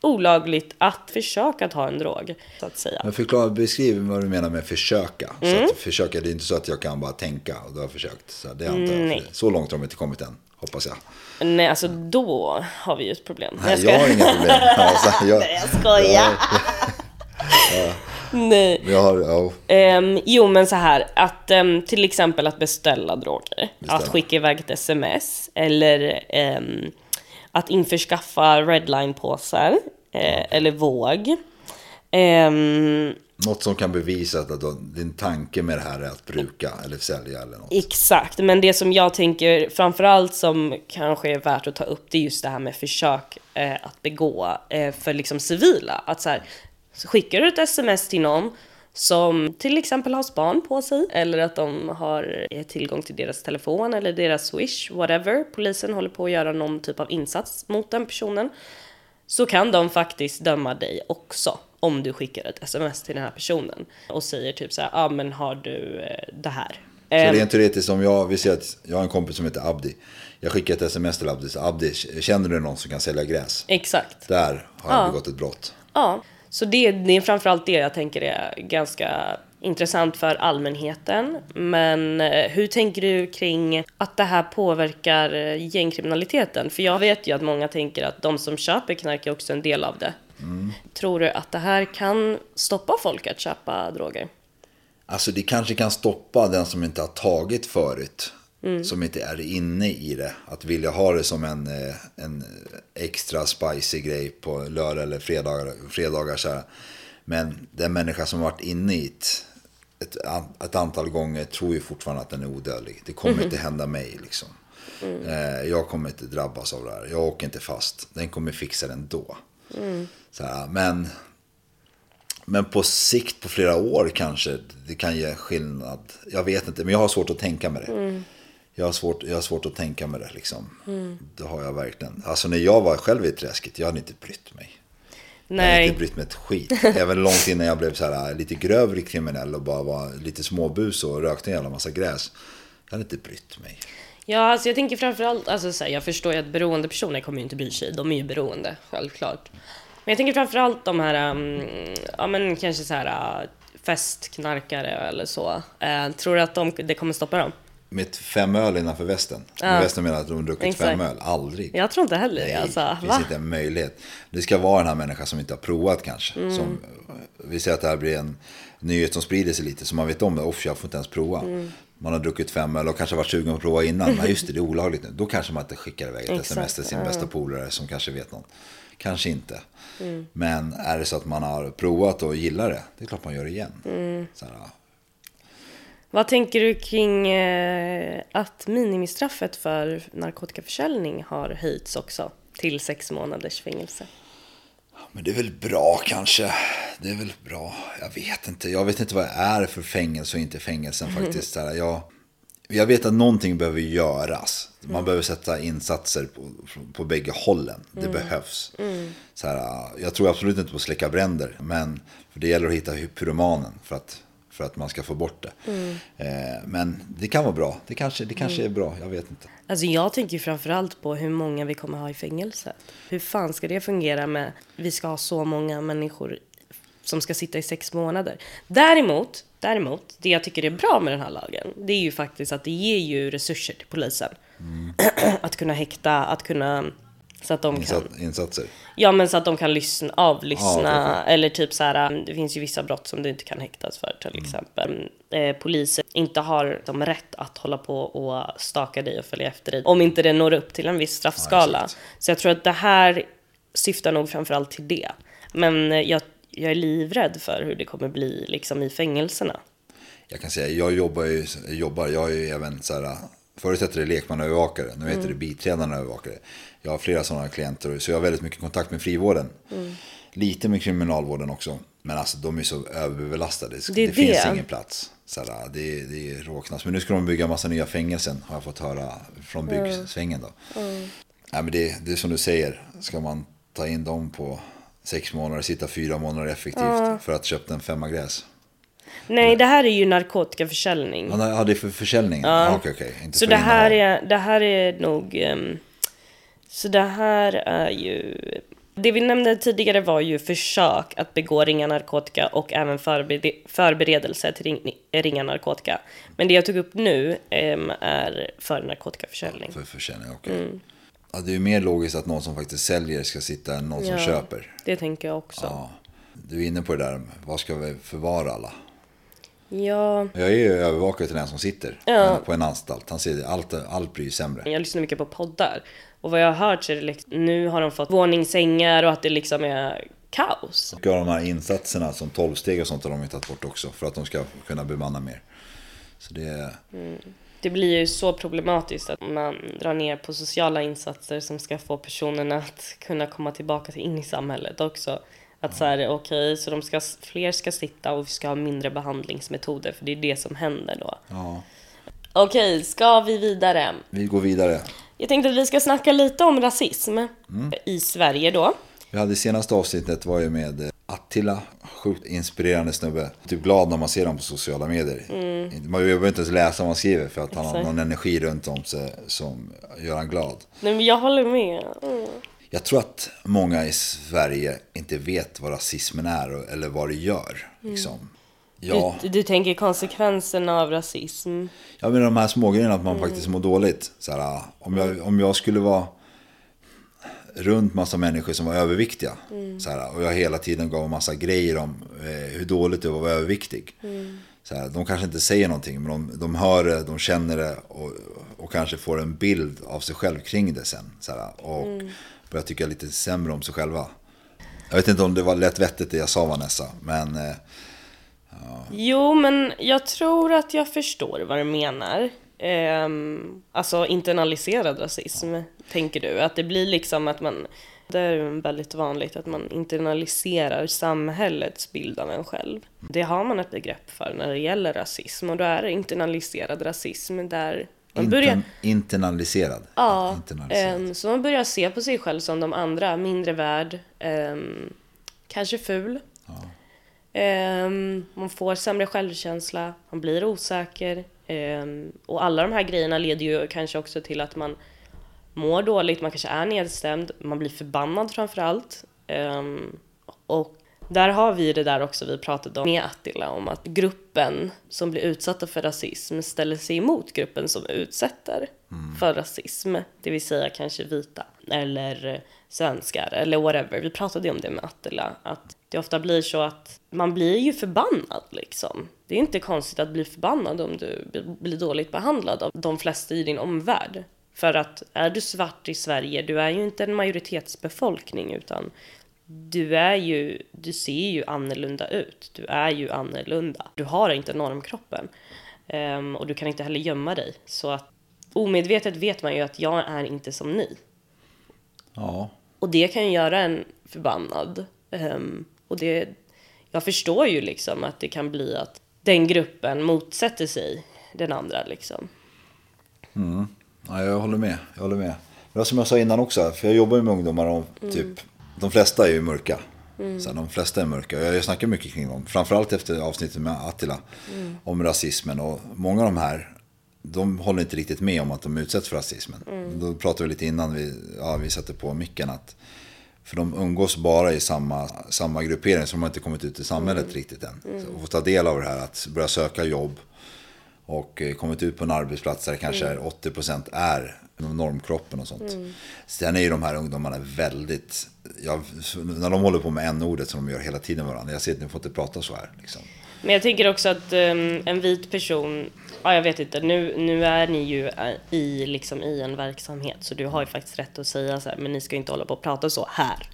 Speaker 1: olagligt att försöka ta en drog, så att säga.
Speaker 2: Men förklara, beskriv vad du menar med försöka.
Speaker 1: Mm.
Speaker 2: Så att försöka, det är inte så att jag kan bara tänka och du har försökt. Så, det antar jag.
Speaker 1: Nej.
Speaker 2: Så långt har de inte kommit än, hoppas jag.
Speaker 1: Nej, alltså då har vi ju ett problem.
Speaker 2: Nej,
Speaker 1: skojar.
Speaker 2: jag har inga problem. *laughs* Alltså, jag,
Speaker 1: Nej, jag skojar. Nej.
Speaker 2: jag har, ja,
Speaker 1: Ehm, jo, men så här, att ehm, till exempel att beställa droger,
Speaker 2: Beställa.
Speaker 1: att skicka iväg ett sms eller ehm, att införskaffa redline-påsar eh, eller våg. Ehm,
Speaker 2: något som kan bevisa att att din tanke med det här är att bruka eller sälja eller något.
Speaker 1: exakt, men det som jag tänker framförallt som kanske är värt att ta upp, det är just det här med försök eh, att begå eh, för liksom civila. Att så här, så skickar du ett sms till någon som till exempel har span på sig eller att de har eh, tillgång till deras telefon eller deras swish, whatever. Polisen håller på att göra någon typ av insats mot den personen. Så kan de faktiskt döma dig också om du skickar ett sms till den här personen och säger typ så här, ja ah, men har du eh, det här?
Speaker 2: Så
Speaker 1: Ehm,
Speaker 2: rent teoretiskt, om jag, vi säger att jag har en kompis som heter Abdi. Jag skickar ett sms till Abdi. Så Abdi, känner du någon som kan sälja gräs?
Speaker 1: Exakt.
Speaker 2: Där har jag begått ett brott.
Speaker 1: Ja, så det, det är framförallt det jag tänker är ganska intressant för allmänheten. Men eh, hur tänker du kring att det här påverkar eh, gängkriminaliteten? För jag vet ju att många tänker att de som köper knark är också en del av det. Tror du att det här kan stoppa folk att köpa droger?
Speaker 2: Alltså det kanske kan stoppa den som inte har tagit förut. Som inte är inne i det. Att vilja ha det som en, eh, en extra spicy grej på lördag eller fredagar. fredagar så här. Men den människa som har varit inne i ett, ett, ett antal gånger tror ju fortfarande att den är odödlig. Det kommer inte hända mig liksom. Eh, jag kommer inte drabbas av det här. Jag åker inte fast. Den kommer fixa det ändå. Så här, men men på sikt, på flera år kanske, det kan ge skillnad. Jag vet inte, men jag har svårt att tänka med det. Jag, har svårt, jag har svårt att tänka med det liksom. Det har jag verkligen. Alltså när jag var själv i träsket, jag hade inte brytt mig. Jag hade
Speaker 1: Nej.
Speaker 2: inte brytt mig ett skit. Även långt innan jag blev så här, lite grövre kriminell och bara var lite småbus och rökte en jävla massa gräs. Jag hade inte brytt mig.
Speaker 1: Ja, alltså jag tänker framförallt, alltså så här, jag förstår ju att beroende personer kommer ju inte bry sig. De är ju beroende, självklart. Men jag tänker framförallt de här, um, ja men kanske så här uh, festknarkare eller så. Eh, tror du att de, det kommer stoppa dem?
Speaker 2: Med fem öl innanför västen. Med västen menar att de har druckit
Speaker 1: Exakt.
Speaker 2: fem öl. Aldrig.
Speaker 1: Jag tror inte heller det.
Speaker 2: Nej,
Speaker 1: Alltså,
Speaker 2: det finns
Speaker 1: va?
Speaker 2: inte en möjlighet. Det ska vara den här människan som inte har provat kanske.
Speaker 1: Mm.
Speaker 2: Som, vi säger att det här blir en nyhet som sprider sig lite. Så man vet om det. Off, jag får inte ens prova.
Speaker 1: Mm.
Speaker 2: Man har druckit fem öl och kanske varit sugen på att prova innan. Men just det, det är olagligt nu. Då kanske man inte skickar iväg ett
Speaker 1: Exakt,
Speaker 2: sms till sin bästa polare som kanske vet någon. Kanske inte.
Speaker 1: Mm.
Speaker 2: Men är det så att man har provat och gillar det, det är klart man gör det igen.
Speaker 1: Mm.
Speaker 2: Så här,
Speaker 1: Vad tänker du kring eh, att minimistraffet för narkotikaförsäljning har höjts också till sex månaders fängelse?
Speaker 2: Men det är väl bra kanske. Det är väl bra. Jag vet inte. Jag vet inte vad det är för fängelse och inte fängelsen *laughs* faktiskt. Så här, Jag, jag vet att någonting behöver göras. Man behöver sätta insatser på, på bägge hållen. Det behövs. Så här, jag tror absolut inte på att släcka bränder. Men för det gäller att hitta pyromanen för att, för att man ska få bort det. Eh, men det kan vara bra. Det kanske, det kanske är bra. Jag vet inte.
Speaker 1: Alltså jag tänker framförallt på hur många vi kommer ha i fängelse. Hur fan ska det fungera med vi ska ha så många människor som ska sitta i sex månader. Däremot, däremot, det jag tycker är bra med den här lagen, det är ju faktiskt att det ger ju resurser till polisen. *clears throat* att kunna häkta, att kunna så att de kan
Speaker 2: Insat, insatser.
Speaker 1: Ja men så att de kan lyssna, avlyssna
Speaker 2: Ja,
Speaker 1: eller typ så här. Det finns ju vissa brott som du inte kan häktas för till
Speaker 2: Mm.
Speaker 1: exempel. Eh, poliser inte har de rätt att hålla på och staka dig och följa efter dig om inte det når upp till en viss straffskala.
Speaker 2: exakt.
Speaker 1: så jag tror att det här syftar nog framförallt till det. Men eh, jag, jag är livrädd för hur det kommer bli liksom i fängelserna.
Speaker 2: Jag kan säga, jag jobbar ju, jobbar, jag är ju även så här, förut hette det lekmannaövervakare, nu heter det biträdande övervakare. Jag har flera sådana klienter, så jag har väldigt mycket kontakt med frivården. Lite med kriminalvården också, men alltså de är så överbelastade. Det,
Speaker 1: Det
Speaker 2: det finns ingen plats. Så här, det, det är råknas. Men nu ska de bygga massa nya fängelsen, har jag fått höra från byggsvängen. Då. Nej, men det, det är som du säger, ska man ta in dem på sex månader, sitta fyra månader effektivt för att köpa en femma gräs.
Speaker 1: Nej, det här är ju narkotikaförsäljning.
Speaker 2: Ja, ja, det är för försäljningen? Ja. Okej, okej. Inte
Speaker 1: Så det här, är, det här är nog... ehm, så det här är ju... Det vi nämnde tidigare var ju försök att begå ringa narkotika och även förberede, förberedelse till ring, ringa narkotika. Men det jag tog upp nu ehm, är för narkotikaförsäljning.
Speaker 2: För försäljning, okej.
Speaker 1: Mm.
Speaker 2: Ja, det är ju mer logiskt att någon som faktiskt säljer ska sitta än någon som
Speaker 1: Ja.
Speaker 2: köper.
Speaker 1: Det tänker jag också.
Speaker 2: Ja. Du är inne på det där, vad ska vi förvara alla?
Speaker 1: Ja,
Speaker 2: Jag är ju övervakare till den som sitter
Speaker 1: Ja.
Speaker 2: på en anstalt. Han säger allt, allt blir ju sämre.
Speaker 1: jag lyssnar mycket på poddar. Och vad jag har hört så är det liksom, nu har de fått våningssängar och att det liksom är kaos.
Speaker 2: Och de här insatserna som tolvsteg och sånt har de tagit bort också. För att de ska kunna bemanna mer. Så det är...
Speaker 1: Det blir ju så problematiskt att man drar ner på sociala insatser som ska få personerna att kunna komma tillbaka till in i samhället också. Att så här, okej, så de ska, fler ska sitta och vi ska ha mindre behandlingsmetoder för det är det som händer då.
Speaker 2: Ja,
Speaker 1: Okej, ska vi vidare?
Speaker 2: vi går vidare.
Speaker 1: Jag tänkte att vi ska snacka lite om rasism i Sverige då.
Speaker 2: Vi hade senaste avsnittet var ju med eh, Attila, sjukt inspirerande snubbe. Typ glad när man ser dem på sociala medier. Man behöver inte ens läsa vad man skriver för att han har
Speaker 1: Mm.
Speaker 2: Någon energi runt om sig som gör han glad.
Speaker 1: Nej, men jag håller med. Mm.
Speaker 2: Jag tror att många i Sverige inte vet vad rasismen är eller vad det gör. Liksom. Ja,
Speaker 1: Du, du tänker konsekvenserna av rasism?
Speaker 2: ja, men de här smågrejerna att man faktiskt mår dåligt. Så här, om, jag, om jag skulle vara runt massa människor som var överviktiga. Så här, och jag hela tiden gav massa grejer om eh, hur dåligt det var att vara överviktig. Så här, de kanske inte säger någonting, men de, de hör det, de känner det och, och kanske får en bild av sig själv kring det sen. Så här, och börjar tycka lite sämre om sig själva. Jag vet inte om det var lätt vettigt det jag sa Vanessa, men eh, Ja.
Speaker 1: Jo, men jag tror att jag förstår vad du menar. Ehm, alltså internaliserad rasism, tänker du? Att det blir liksom att man... Det är väldigt vanligt att man internaliserar samhällets bild av en själv. Det har man ett begrepp för när det gäller rasism och då är det internaliserad rasism där man börjar...
Speaker 2: intern, internaliserad.
Speaker 1: Ja,
Speaker 2: internaliserad.
Speaker 1: ehm, så man börjar se på sig själv som de andra, mindre värd, ehm, kanske ful. Ehm, man får sämre självkänsla, man blir osäker. och alla de här grejerna leder ju kanske också till att man mår dåligt, man kanske är nedstämd, man blir förbannad framför allt. Och där har vi det där också vi pratade om med Attila, om att gruppen som blir utsatta för rasism ställer sig emot gruppen som utsätter för rasism, det vill säga kanske vita eller svenskar eller whatever. Vi pratade ju om det med Attila, att det ofta blir så att man blir ju förbannad liksom. Det är inte konstigt att bli förbannad om du blir dåligt behandlad av de flesta i din omvärld. För att är du svart i Sverige, du är ju inte en majoritetsbefolkning utan du är ju, du ser ju annorlunda ut. Du är ju annorlunda. Du har inte normkroppen. Ehm, och du kan inte heller gömma dig. Så att omedvetet vet man ju att jag är inte som ni.
Speaker 2: Ja,
Speaker 1: Och det kan ju göra en förbannad. Ehm, och det, jag förstår ju liksom att det kan bli att den gruppen motsätter sig den andra liksom.
Speaker 2: Ja, jag håller med. Jag håller med. Men som jag sa innan också, för jag jobbar ju med ungdomar och typ, de flesta är ju mörka. Så här, de flesta är mörka. Jag, snackar mycket kring dem. Framförallt efter avsnittet med Attila om rasismen. Och många av de här, de håller inte riktigt med om att de utsätts för rasismen. Då pratade vi lite innan vi, ja, vi satte på micken att för de umgås bara i samma, samma gruppering, så de har inte kommit ut i samhället riktigt än. Så, och få ta del av det här, att börja söka jobb, och eh, kommit ut på en arbetsplats där kanske är 80% är normkroppen och sånt. Sen är ju de här ungdomarna väldigt, ja, när de håller på med n-ordet som de gör hela tiden med varandra. Jag ser att ni får inte prata så här. Liksom.
Speaker 1: Men jag tänker också att ehm, en vit person, ja jag vet inte, nu, nu är ni ju eh, i, liksom, i en verksamhet så du har ju faktiskt rätt att säga så här, men ni ska inte hålla på och prata så här.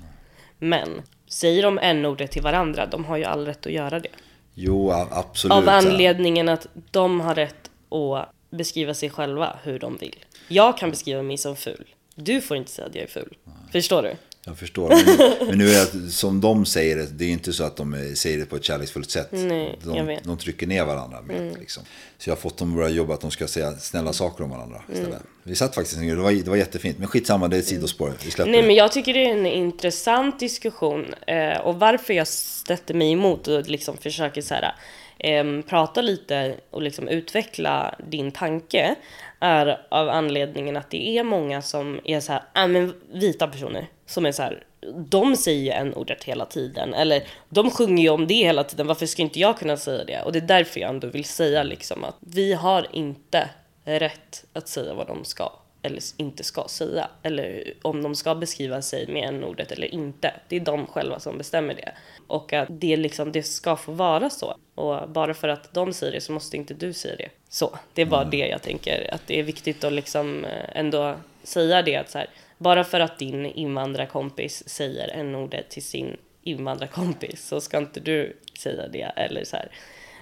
Speaker 1: Men säger de n-ordet till varandra, de har ju all rätt att göra det.
Speaker 2: Jo, absolut.
Speaker 1: Av anledningen att de har rätt att beskriva sig själva hur de vill. Jag kan beskriva mig som ful. Du får inte säga att jag är ful. Förstår du?
Speaker 2: Jag förstår. Men, men nu är det som de säger det, det är inte så att de säger det på ett kärleksfullt sätt.
Speaker 1: Nej, jag
Speaker 2: de,
Speaker 1: vet. Mm.
Speaker 2: de trycker ner varandra. Med, liksom. Så jag har fått dem att börja jobba att de ska säga snälla saker om varandra istället.
Speaker 1: Mm.
Speaker 2: Vi satt faktiskt en det var, det var jättefint. Men skitsamma, det är ett sidospår. Vi släpper
Speaker 1: Nej
Speaker 2: det.
Speaker 1: men jag tycker det är en intressant diskussion eh, och varför jag sätter mig emot och liksom försöker så här, eh, prata lite och liksom utveckla din tanke är av anledningen att det är många som är så här, äh, men vita personer som är så här, de säger ju en ordet hela tiden eller de sjunger ju om det hela tiden, varför ska inte jag kunna säga det? Och det är därför jag ändå vill säga liksom att vi har inte rätt att säga vad de ska eller inte ska säga. Eller om de ska beskriva sig med en ordet eller inte. Det är de själva som bestämmer det. Och att det, liksom, det ska få vara så. Och bara för att de säger det så måste inte du säga det. Så, det är bara det jag tänker. Att det är viktigt att liksom eh, ändå säga det att så här, bara för att din invandrarkompis säger en ordet till sin invandrarkompis så ska inte du säga det. Eller så här,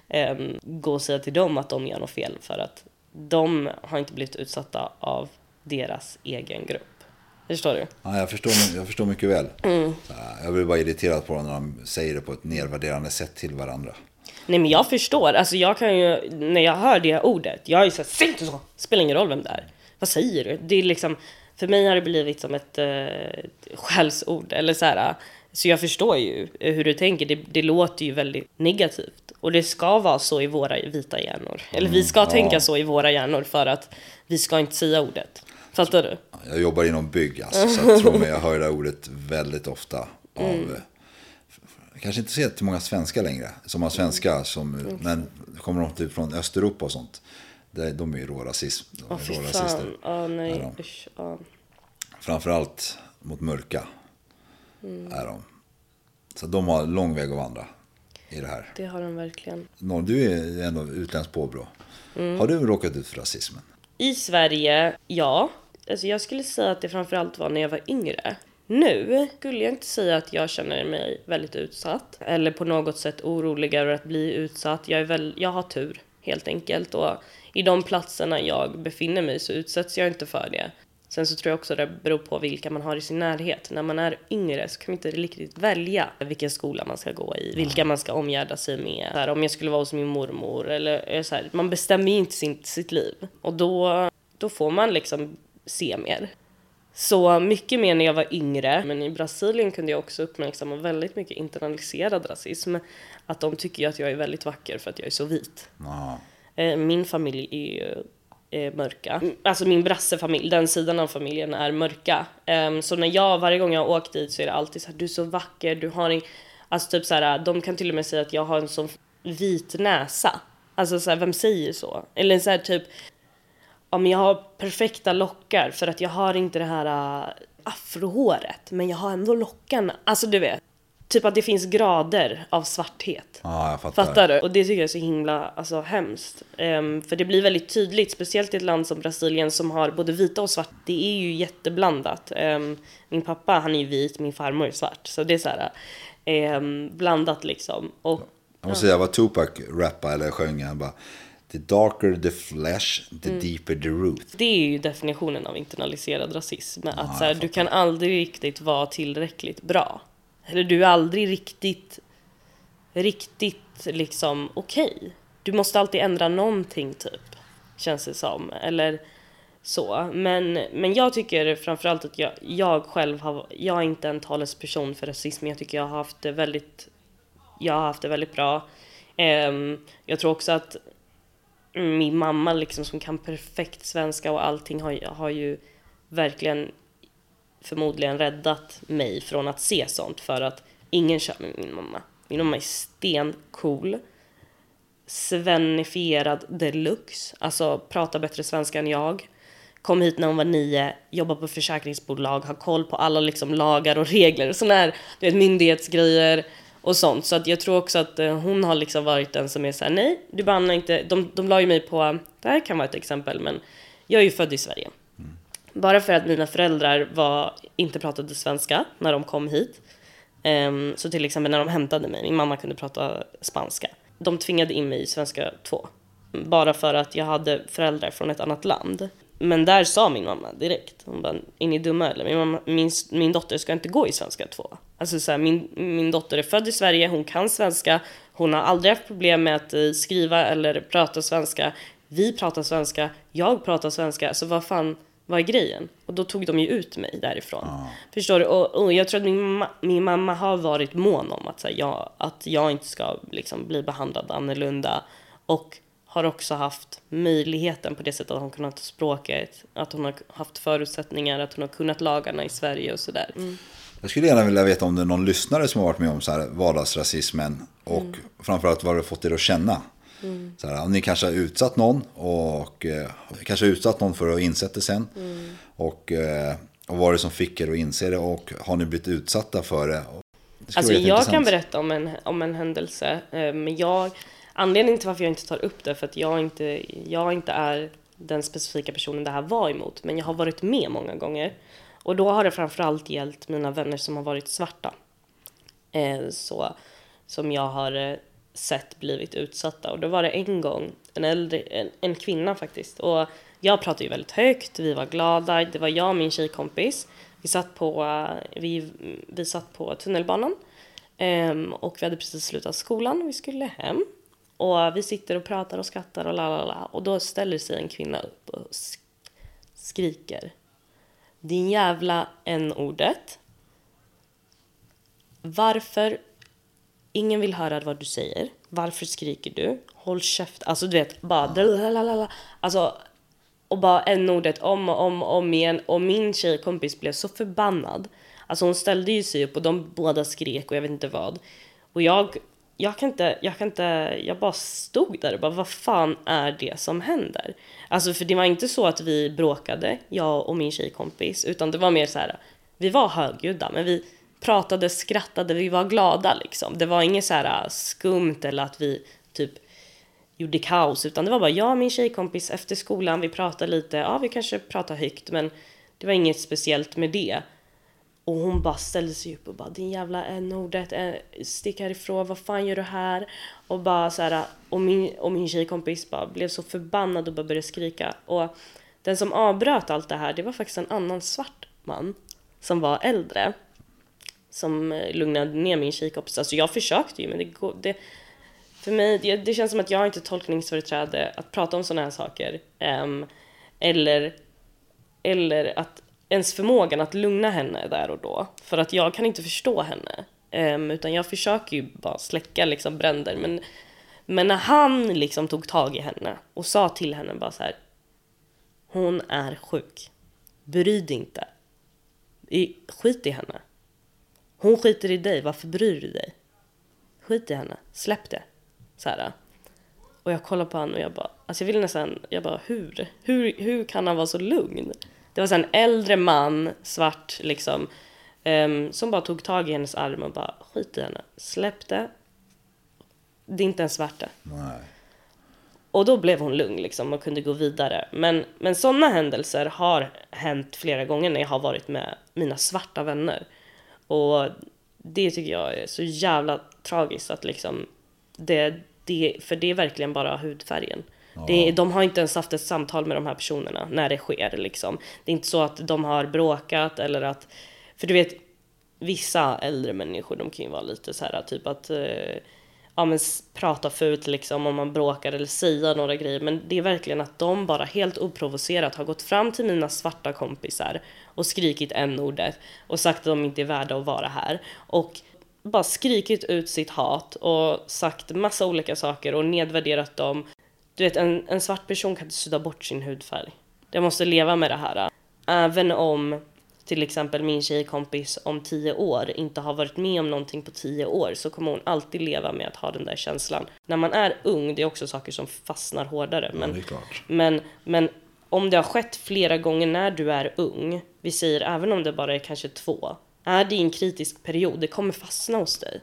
Speaker 1: ehm, gå och säga till dem att de gör något fel för att de har inte blivit utsatta av deras egen grupp. Förstår du?
Speaker 2: Ja, jag, förstår, jag förstår mycket väl.
Speaker 1: Mm.
Speaker 2: Jag blir bara irriterad på när de säger det på ett nedvärderande sätt till varandra.
Speaker 1: Nej men jag förstår, alltså jag kan ju, när jag hör det ordet, jag är ju såhär, säg inte så! Spelar ingen roll vem det är. Vad säger du? Det är liksom, för mig har det blivit som ett, eh, ett skällsord, eller så här. Så jag förstår ju hur du tänker, det, det låter ju väldigt negativt. Och det ska vara så i våra vita hjärnor. Eller vi ska tänka så i våra hjärnor för att vi ska inte säga ordet. Fattar du?
Speaker 2: Jag jobbar inom bygg, alltså, så jag tror mig, jag hör det ordet väldigt ofta. Av,
Speaker 1: Mm.
Speaker 2: eh, kanske inte ser till många svenskar längre, som har svenska, som,
Speaker 1: Mm.
Speaker 2: men kommer de typ från Östeuropa och sånt. Det, de är ju rårasism, de är
Speaker 1: fy
Speaker 2: rårasister. Är
Speaker 1: nej,
Speaker 2: de.
Speaker 1: usch. Ja.
Speaker 2: Framförallt mot mörka
Speaker 1: Mm.
Speaker 2: är de. Så de har lång väg att vandra i det här.
Speaker 1: Det har de verkligen.
Speaker 2: Någon, du är ändå utländskt påbrå.
Speaker 1: Mm.
Speaker 2: Har du råkat ut för rasismen?
Speaker 1: I Sverige, ja. Alltså jag skulle säga att det framförallt var när jag var yngre. Nu skulle jag inte säga att jag känner mig väldigt utsatt eller på något sätt orolig över att bli utsatt. Jag, är väl, jag har tur helt enkelt och i de platserna jag befinner mig så utsätts jag inte för det. Sen så tror jag också det beror på vilka man har i sin närhet. När man är yngre så kan man inte riktigt välja vilken skola man ska gå i, vilka man ska omgärda sig med. Så här, om jag skulle vara hos min mormor eller så här, man bestämmer ju inte sin, sitt liv. Och då, då får man liksom se mer. Så mycket mer när jag var yngre. Men i Brasilien kunde jag också uppmärksamma väldigt mycket internaliserad rasism. Att de tycker ju att jag är väldigt vacker för att jag är så vit.
Speaker 2: Ja.
Speaker 1: Eh, Min familj är ju eh, mörka. Alltså min brassefamilj, den sidan av familjen är mörka. Ehm, Så när jag, varje gång jag har åkt dit så är det alltid så här, du är så vacker, du har en... Alltså typ så här, de kan till och med säga att jag har en sån vit näsa. Alltså så här, vem säger så? Eller så här typ, om jag har perfekta lockar för att jag har inte det här uh, afrohåret, men jag har ändå lockarna. Alltså du vet, typ att det finns grader av svarthet.
Speaker 2: Ja, jag fattar.
Speaker 1: Fattar du? Och det tycker jag är så himla alltså, hemskt. Ehm, för det blir väldigt tydligt, speciellt i ett land som Brasilien som har både vita och svart. Det är ju jätteblandat. Ehm, min pappa han är ju vit, min farmor är svart. Så det är så här ehm, blandat liksom. Och
Speaker 2: Jag måste säga vad Tupac rappade eller sjöng. Han bara The darker the flesh, the
Speaker 1: Mm.
Speaker 2: deeper the root.
Speaker 1: det är ju definitionen av internaliserad rasism. Att så här, du kan aldrig riktigt vara tillräckligt bra. Eller du är aldrig riktigt, riktigt liksom okej. Du måste alltid ändra någonting typ, känns det som. Eller så. Men, men jag tycker framförallt att jag, jag själv har, jag är inte en talesperson för rasism. Jag tycker jag har haft det väldigt, jag har haft det väldigt bra. Ehm, jag tror också att min mamma liksom som kan perfekt svenska och allting har, ju- har ju verkligen förmodligen räddat mig från att se sånt för att ingen kör med min mamma. Min mamma är stencool, svennifierad deluxe, alltså pratar bättre svenska än jag. Kom hit när hon var nio, jobbar på försäkringsbolag, har koll på alla liksom lagar och regler och sådana här du vet, myndighetsgrejer och sånt. Så att jag tror också att eh, hon har liksom varit den som är såhär, nej, du behandlar inte, de, de la ju mig på, det här kan vara ett exempel, men jag är ju född i Sverige. Bara för att mina föräldrar var, inte pratade svenska när de kom hit. Ehm, så till exempel när de hämtade mig, min mamma kunde prata spanska. De tvingade in mig i svenska 2. Bara för att jag hade föräldrar från ett annat land. Men där sa min mamma direkt, hon bara, är ni dumma eller? Min, mamma, min, min dotter ska inte gå i svenska 2. Alltså så här, min, min dotter är född i Sverige, hon kan svenska, hon har aldrig haft problem med att eh, skriva eller prata svenska. Vi pratar svenska, jag pratar svenska, så vad fan, vad är grejen? Och då tog de ju ut mig därifrån. Förstår du? Och, och jag tror att min, mamma, min mamma har varit mån om att, här, jag, att jag inte ska liksom, bli behandlad annorlunda. Och har också haft möjligheten på det sättet att hon kunnat språket, att hon har haft förutsättningar, att hon har kunnat lagarna i Sverige och sådär.
Speaker 2: Jag skulle gärna vilja veta om det är någon lyssnare som har varit med om så här vardagsrasismen. Och
Speaker 1: Mm.
Speaker 2: framförallt vad det fått er att känna. Så här, ni kanske har utsatt någon och eh, kanske utsatt någon för att insett det sen.
Speaker 1: Mm.
Speaker 2: Och, eh, och vad det som fick er att inse det och har ni blivit utsatta för det? det
Speaker 1: Alltså jag kan berätta om en, om en händelse, eh, men jag, anledningen till varför jag inte tar upp det för att jag inte, jag inte är den specifika personen det här var emot, men jag har varit med många gånger. Och då har det framförallt gällt mina vänner som har varit svarta. Eh, så, som jag har eh, sett blivit utsatta. Och då var det en gång, en äldre, en, en kvinna faktiskt. Och jag pratade ju väldigt högt, vi var glada, det var jag och min tjejkompis. Vi satt på, eh, vi, vi satt på tunnelbanan. Ehm, och vi hade precis slutat skolan och vi skulle hem. Och vi sitter och pratar och skrattar och la la la. Och då ställer sig en kvinna upp och sk- skriker. Din jävla n-ordet. Varför ingen vill höra vad du säger? Varför skriker du? Håll käft. Alltså du vet, bara... lalalala. Alltså, och bara n-ordet om och om och om igen. Och min tjejkompis blev så förbannad. Alltså hon ställde ju sig upp och de båda skrek och jag vet inte vad. Och jag, jag kan inte, jag kan inte, jag bara stod där och bara vad fan är det som händer? Alltså för det var inte så att vi bråkade, jag och min tjejkompis, utan det var mer så här, vi var högljudda men vi pratade, skrattade, vi var glada liksom. Det var inget så här äh, skumt eller att vi typ gjorde kaos utan det var bara jag och min tjejkompis efter skolan, vi pratade lite, ja vi kanske pratade högt men det var inget speciellt med det. Och hon bara ställde sig upp och bara din jävla n-ordet, eh, stick härifrån, vad fan gör du här? Och bara så här, och min, och min tjejkompis bara blev så förbannad och bara började skrika. Och den som avbröt allt det här, det var faktiskt en annan svart man som var äldre. Som eh, lugnade ner min tjejkompis. Alltså jag försökte ju men det går, det, för mig, det, det känns som att jag har inte tolkningsföreträde att prata om sådana här saker. Um, eller, eller att ens förmågan att lugna henne där och då. För att jag kan inte förstå henne. Um, utan jag försöker ju bara släcka liksom bränder. Men, men när han liksom tog tag i henne och sa till henne bara så här. Hon är sjuk. Bry dig inte. I, skit i henne. Hon skiter i dig, varför bryr du dig? skit i henne, släpp det. Så här. Och jag kollar på honom och jag bara, alltså jag vill nästan, jag bara hur? Hur, hur kan han vara så lugn? Det var så en äldre man, svart liksom, ehm, som bara tog tag i hennes arm och bara skit i henne, släpp det. Är inte en svarte.
Speaker 2: Nej.
Speaker 1: Och då blev hon lugn liksom och kunde gå vidare. Men, men sådana händelser har hänt flera gånger när jag har varit med mina svarta vänner. Och det tycker jag är så jävla tragiskt att liksom det, det för det är verkligen bara hudfärgen. Det, de har inte ens haft ett samtal med de här personerna när det sker liksom. Det är inte så att de har bråkat eller att, för du vet vissa äldre människor de kan ju vara lite så här typ att eh, ja, men prata fult liksom om man bråkar eller säga några grejer. Men det är verkligen att de bara helt oprovocerat har gått fram till mina svarta kompisar och skrikit n-ordet och sagt att de inte är värda att vara här. Och bara skrikit ut sitt hat och sagt massa olika saker och nedvärderat dem. Du vet, en, en svart person kan inte sudda bort sin hudfärg. Jag måste leva med det här. Även om till exempel min tjejkompis om tio år inte har varit med om någonting på tio år så kommer hon alltid leva med att ha den där känslan. När man är ung, det är också saker som fastnar hårdare. Men,
Speaker 2: är klart.
Speaker 1: men, men om det har skett flera gånger när du är ung, vi säger även om det bara är kanske två, är det i en kritisk period, det kommer fastna hos dig.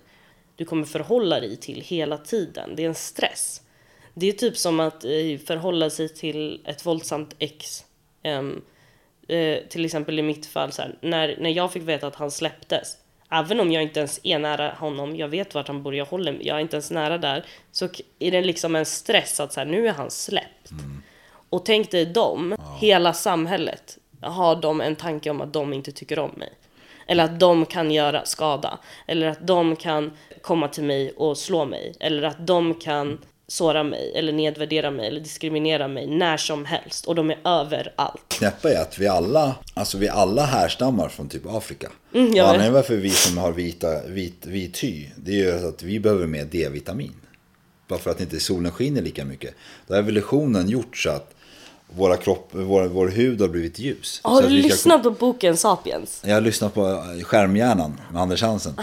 Speaker 1: Du kommer förhålla dig till hela tiden, det är en stress. Det är typ som att eh, förhålla sig till ett våldsamt ex. Ehm, eh, till exempel i mitt fall, så här, när, när jag fick veta att han släpptes, även om jag inte ens är nära honom, jag vet vart han bor, jag, håller, jag är inte ens nära där, så är det liksom en stress att så här, nu är han släppt. Och tänk dig dem, hela samhället, har de en tanke om att de inte tycker om mig. Eller att de kan göra skada. Eller att de kan komma till mig och slå mig. Eller att de kan såra mig, eller nedvärdera mig, eller diskriminera mig när som helst. Och de är överallt.
Speaker 2: knäppa är att vi alla, alltså vi alla härstammar från typ Afrika.
Speaker 1: Mm,
Speaker 2: och anledningen varför vi som har vita, vit, vit hy, det är ju att vi behöver mer D-vitamin. Bara för att inte solen skiner lika mycket. Då har evolutionen gjort så att våra kropp, vår, vår hud har blivit ljus.
Speaker 1: Har du
Speaker 2: vi ska-
Speaker 1: lyssnat på boken Sapiens?
Speaker 2: Jag har lyssnat på eh, Skärmhjärnan med Anders Hansen.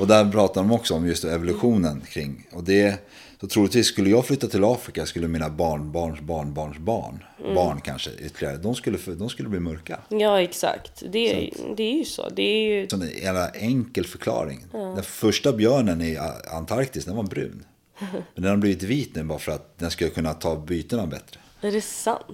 Speaker 2: Och där pratar de också om just evolutionen kring. Och det, så troligtvis skulle jag flytta till Afrika skulle mina barn, barns, barn, barns barn, barn kanske ytterligare, de skulle, de skulle bli mörka.
Speaker 1: Ja, exakt. Det, är- det är ju så. Det är ju...
Speaker 2: Så en jävla enkel förklaring. Den första björnen i Antarktis, den var brun. *laughs* Men den har blivit vit nu bara för att den ska kunna ta bytena bättre.
Speaker 1: Är det sant?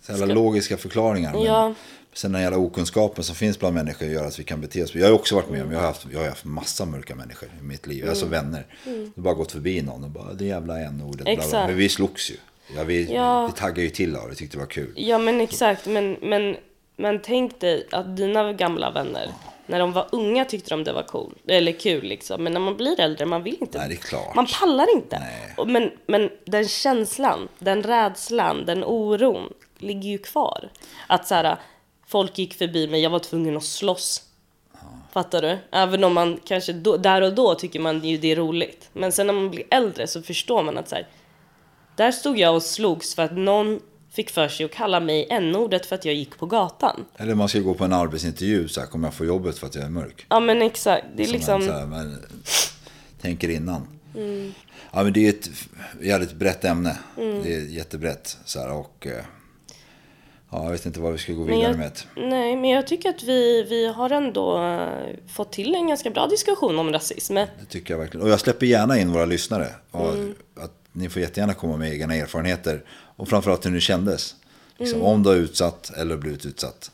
Speaker 2: Så jävla logiska förklaringar. Men
Speaker 1: Ja.
Speaker 2: Sen den jävla okunskapen som finns bland människor gör att vi kan bete oss. Jag har också varit med om, jag har haft, jag har haft massa mörka människor i mitt liv. Alltså vänner. Det har bara gått förbi någon och bara, det jävla n-ordet. Men vi slogs ju. Ja, vi,
Speaker 1: Ja.
Speaker 2: vi taggade ju till av det, tyckte det var kul.
Speaker 1: Ja, men exakt. Men, men, men tänk dig att dina gamla vänner, när de var unga tyckte de det var cool, eller kul liksom. Men när man blir äldre, man vill inte.
Speaker 2: Nej, det är klart.
Speaker 1: Man pallar inte.
Speaker 2: Nej.
Speaker 1: Men, men den känslan, den rädslan, den oron ligger ju kvar. Att så här, folk gick förbi mig, jag var tvungen att slåss. Fattar du? Även om man kanske då, där och då tycker man ju det är roligt. Men sen när man blir äldre så förstår man att så här, där stod jag och slogs för att någon fick för sig att kalla mig n-ordet för att jag gick på gatan.
Speaker 2: Eller man ska gå på en arbetsintervju, så här, kommer jag få jobbet för att jag är mörk?
Speaker 1: Ja men exakt, det är
Speaker 2: Som
Speaker 1: liksom...
Speaker 2: här, men, tänker innan. Ja, men det är ett jävligt brett ämne. Det är jättebrett. Så här, och, eh, ja, jag vet inte vad vi ska gå vidare
Speaker 1: jag,
Speaker 2: med.
Speaker 1: nej, men jag tycker att vi, vi har ändå eh, fått till en ganska bra diskussion om rasism.
Speaker 2: Det tycker jag verkligen. Och jag släpper gärna in våra lyssnare. Och att ni får jättegärna komma med egna erfarenheter. Och framförallt hur det kändes. Liksom, Om du har utsatt eller blivit utsatt.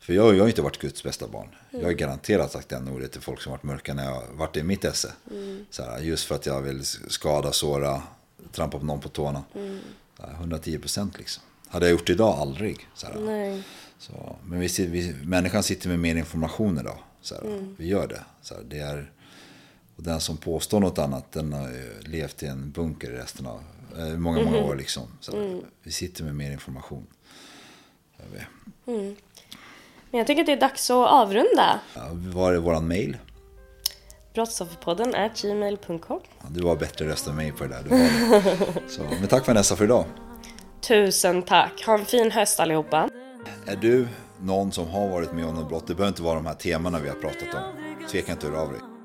Speaker 2: För jag, jag har inte varit Guds bästa barn. Jag har garanterat sagt den ordet till folk som varit mörka när jag varit i mitt esse. Så här, just för att jag vill skada, såra, trampa på någon på tårna. Så här, 110 procent liksom. Hade jag gjort det idag? Aldrig. Så. Så, men vi, vi, människan sitter med mer information idag. Så här, Vi gör det. Så det är, och den som påstår något annat, den har levt i en bunker resten av eh, många, många år. Liksom. Så här, Vi sitter med mer information. Vi.
Speaker 1: Men jag tycker att det är dags att avrunda.
Speaker 2: Ja, var är våran mail?
Speaker 1: Brottsofferpodden är gmail.com.
Speaker 2: Ja, du var bättre röst än mig på det där. Var det. *laughs* Så, men tack Vanessa för idag.
Speaker 1: Tusen tack. Ha en fin höst allihopa.
Speaker 2: Är du någon som har varit med om något brott, det behöver inte vara de här temana vi har pratat om. Tveka inte att höra av dig.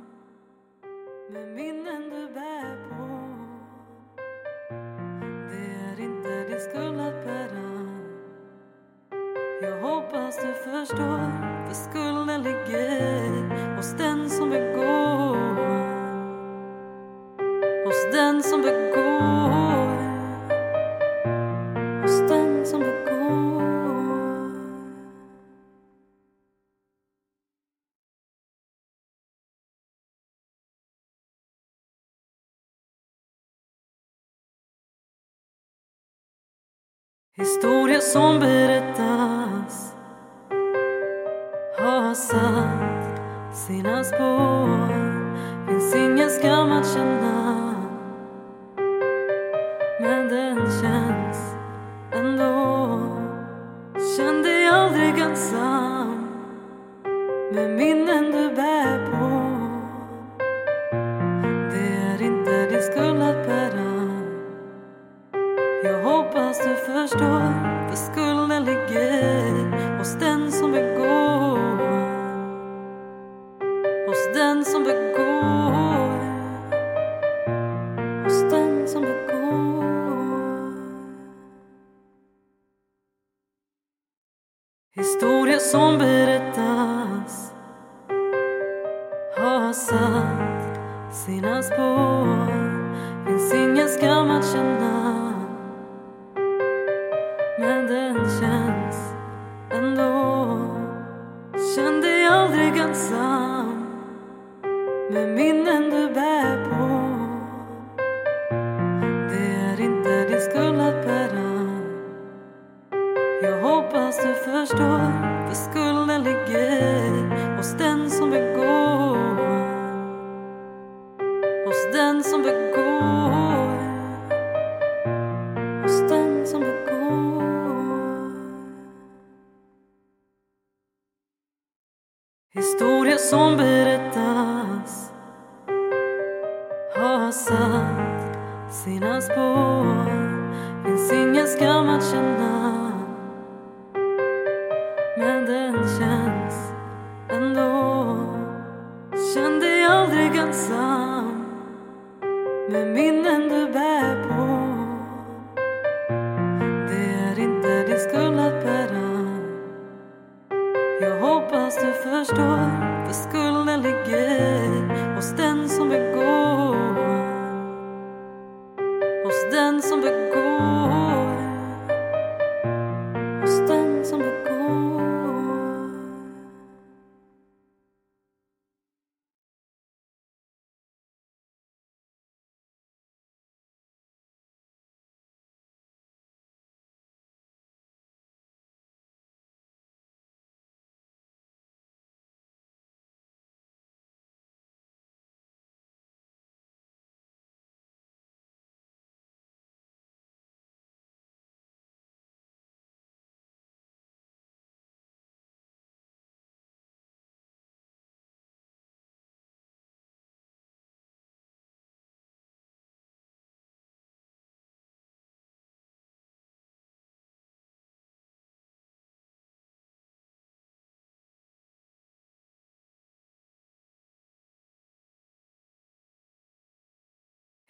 Speaker 5: Historia som berättas har satt sina spår. Finns ingen skam att känna.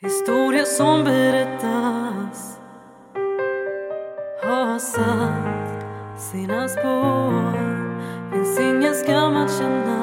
Speaker 5: Historien som berättas har satt sina spår. Finns ingen skam att känna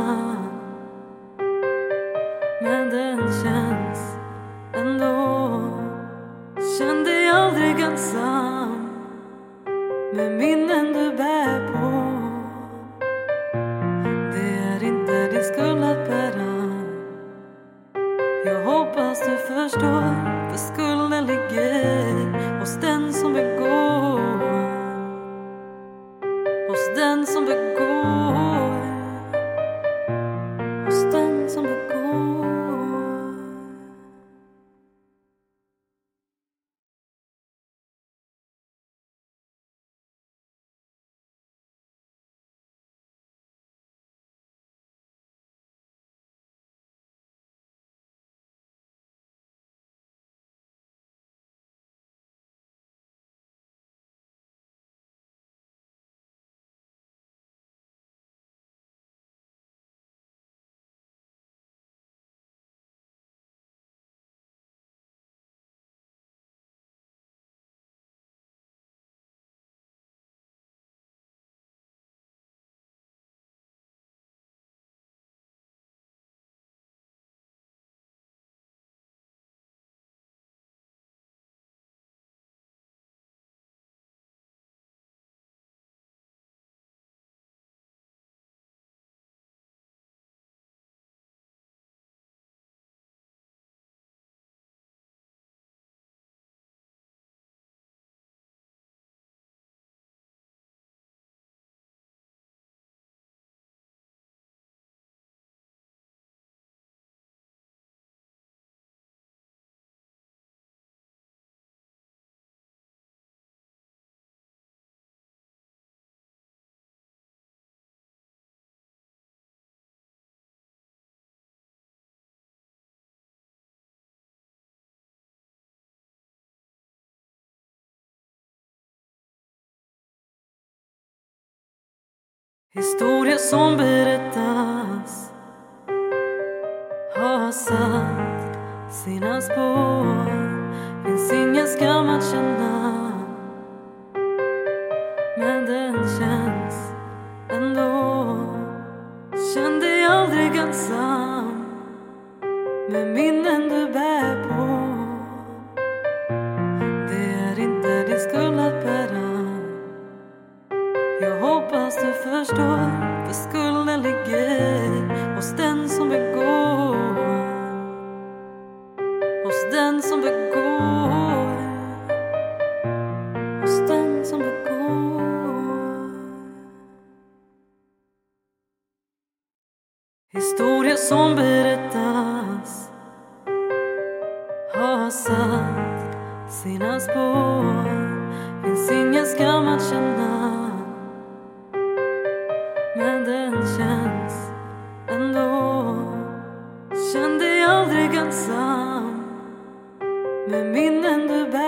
Speaker 5: Historia som berättas har satt sina spår. Finns ingen skam att känna. den känns ändå. Känn dig aldrig ensam. Med minnen du bär